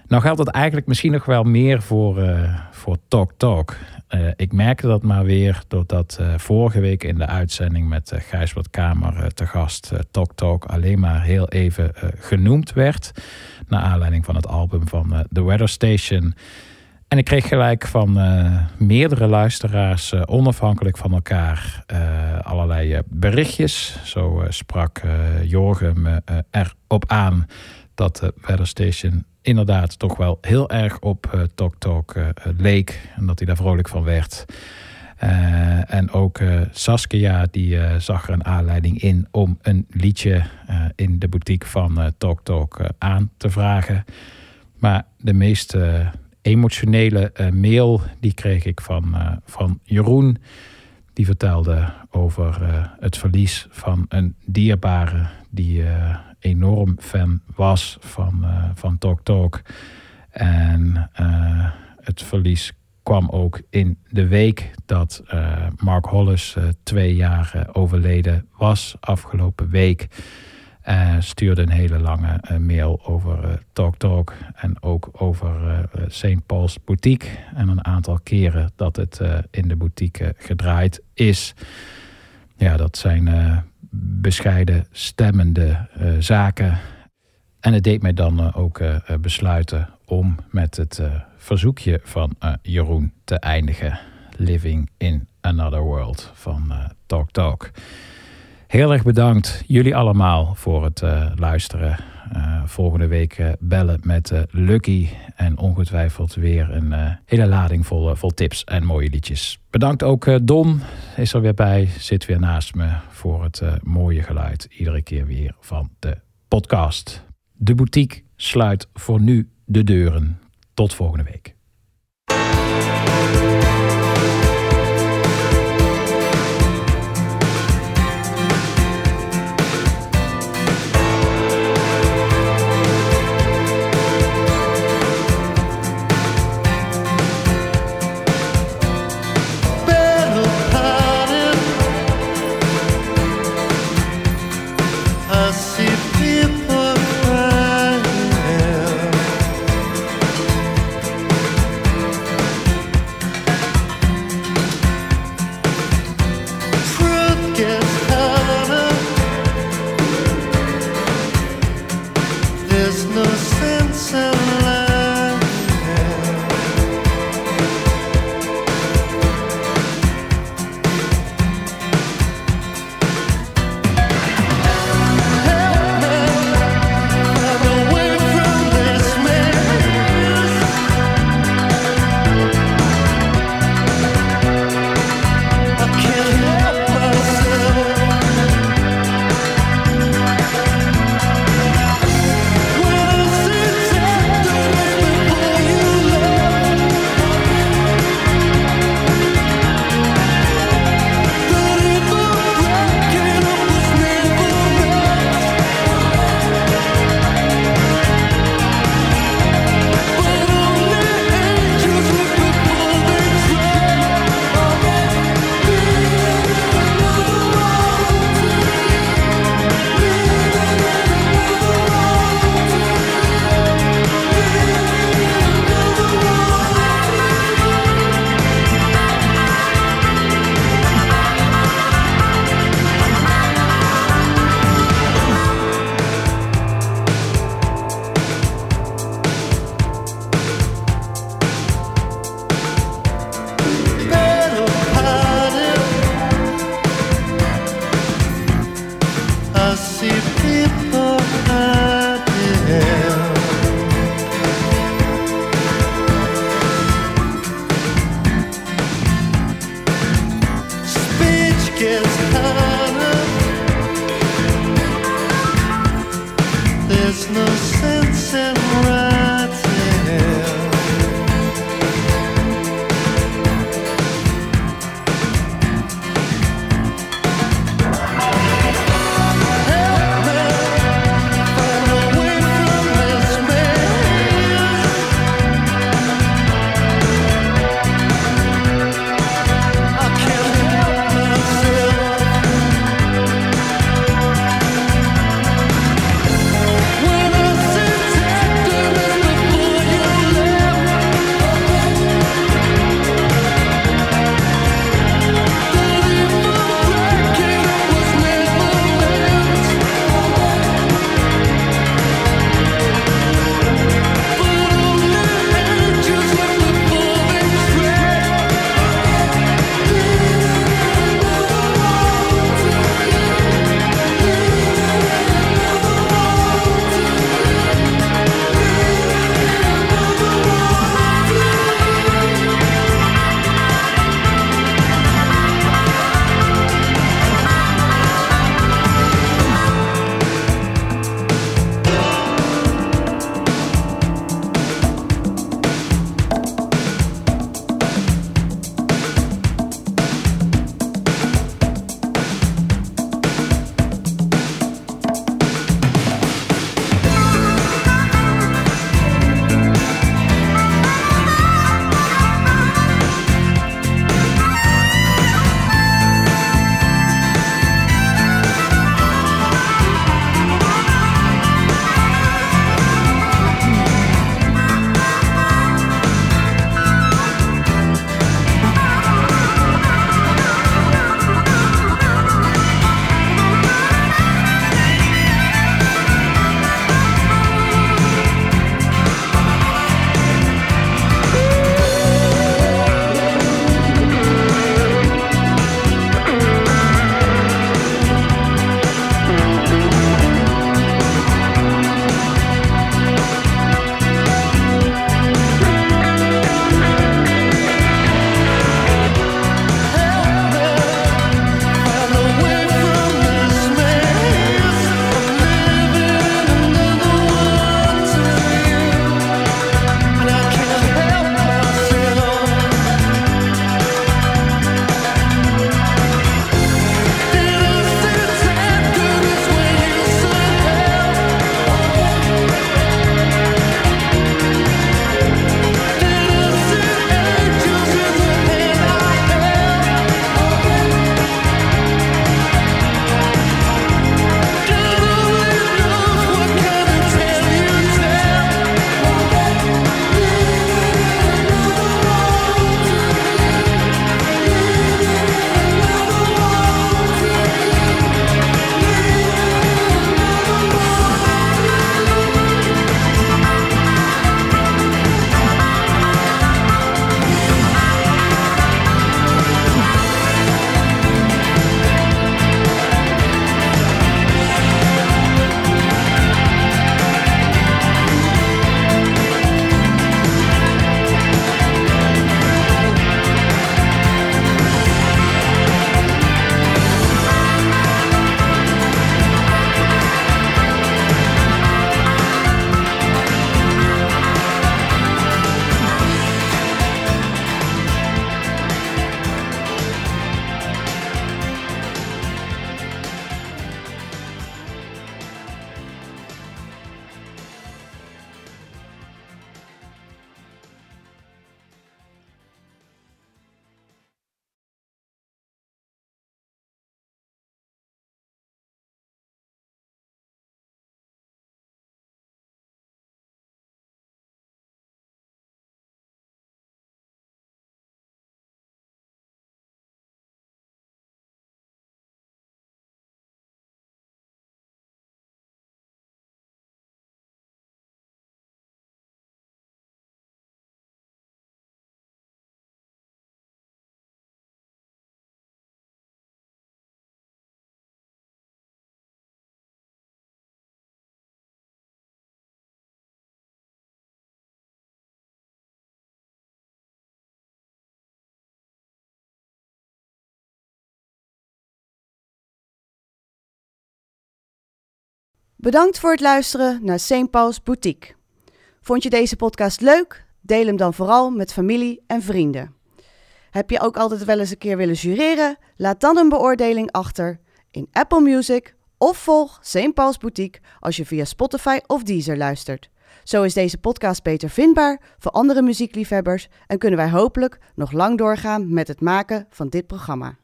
Nou geldt dat eigenlijk misschien nog wel meer voor, eh, voor Talk Talk. Eh, ik merkte dat maar weer doordat eh, vorige week in de uitzending met uh, Gijsbert Kamer te gast Talk Talk alleen maar heel even genoemd werd. Naar aanleiding van het album van The Weather Station. En ik kreeg gelijk van meerdere luisteraars, onafhankelijk van elkaar, allerlei berichtjes. Zo sprak Jorgen me erop aan dat de Weather Station inderdaad toch wel heel erg op eh, Talk Talk eh, leek. En dat hij daar vrolijk van werd. Eh, en ook eh, Saskia die eh, zag er een aanleiding in om een liedje eh, in de boutique van eh, Talk Talk eh, aan te vragen. Maar de meest eh, emotionele eh, mail die kreeg ik van, eh, van Jeroen. Die vertelde over eh, het verlies van een dierbare die eh, enorm fan was van, eh, van Talk Talk. En eh, het verlies kwam ook in de week dat eh, Mark Hollis twee jaar overleden was, afgelopen week. Stuurde een hele lange mail over Talk Talk en ook over St. Paul's Boutique. En een aantal keren dat het in de boutique gedraaid is. Ja, dat zijn eh, bescheiden stemmende eh, zaken. En het deed mij dan eh, ook besluiten om met het verzoekje van Jeroen te eindigen. Living in Another World van Talk Talk. Heel erg bedankt jullie allemaal voor het luisteren. Eh, volgende week eh, bellen met eh, Lucky. En ongetwijfeld weer een hele lading vol, tips en mooie liedjes. Bedankt ook Don, is er weer bij. Zit weer naast me voor het mooie geluid. Iedere keer weer van de podcast. De boutique sluit voor nu de deuren. Tot volgende week. I Bedankt voor het luisteren naar St. Paul's Boutique. Vond je deze podcast leuk? Deel hem dan vooral met familie en vrienden. Heb je ook altijd wel eens een keer willen jureren? Laat dan een beoordeling achter in Apple Music of volg St. Paul's Boutique als je via Spotify of Deezer luistert. Zo is deze podcast beter vindbaar voor andere muziekliefhebbers en kunnen wij hopelijk nog lang doorgaan met het maken van dit programma.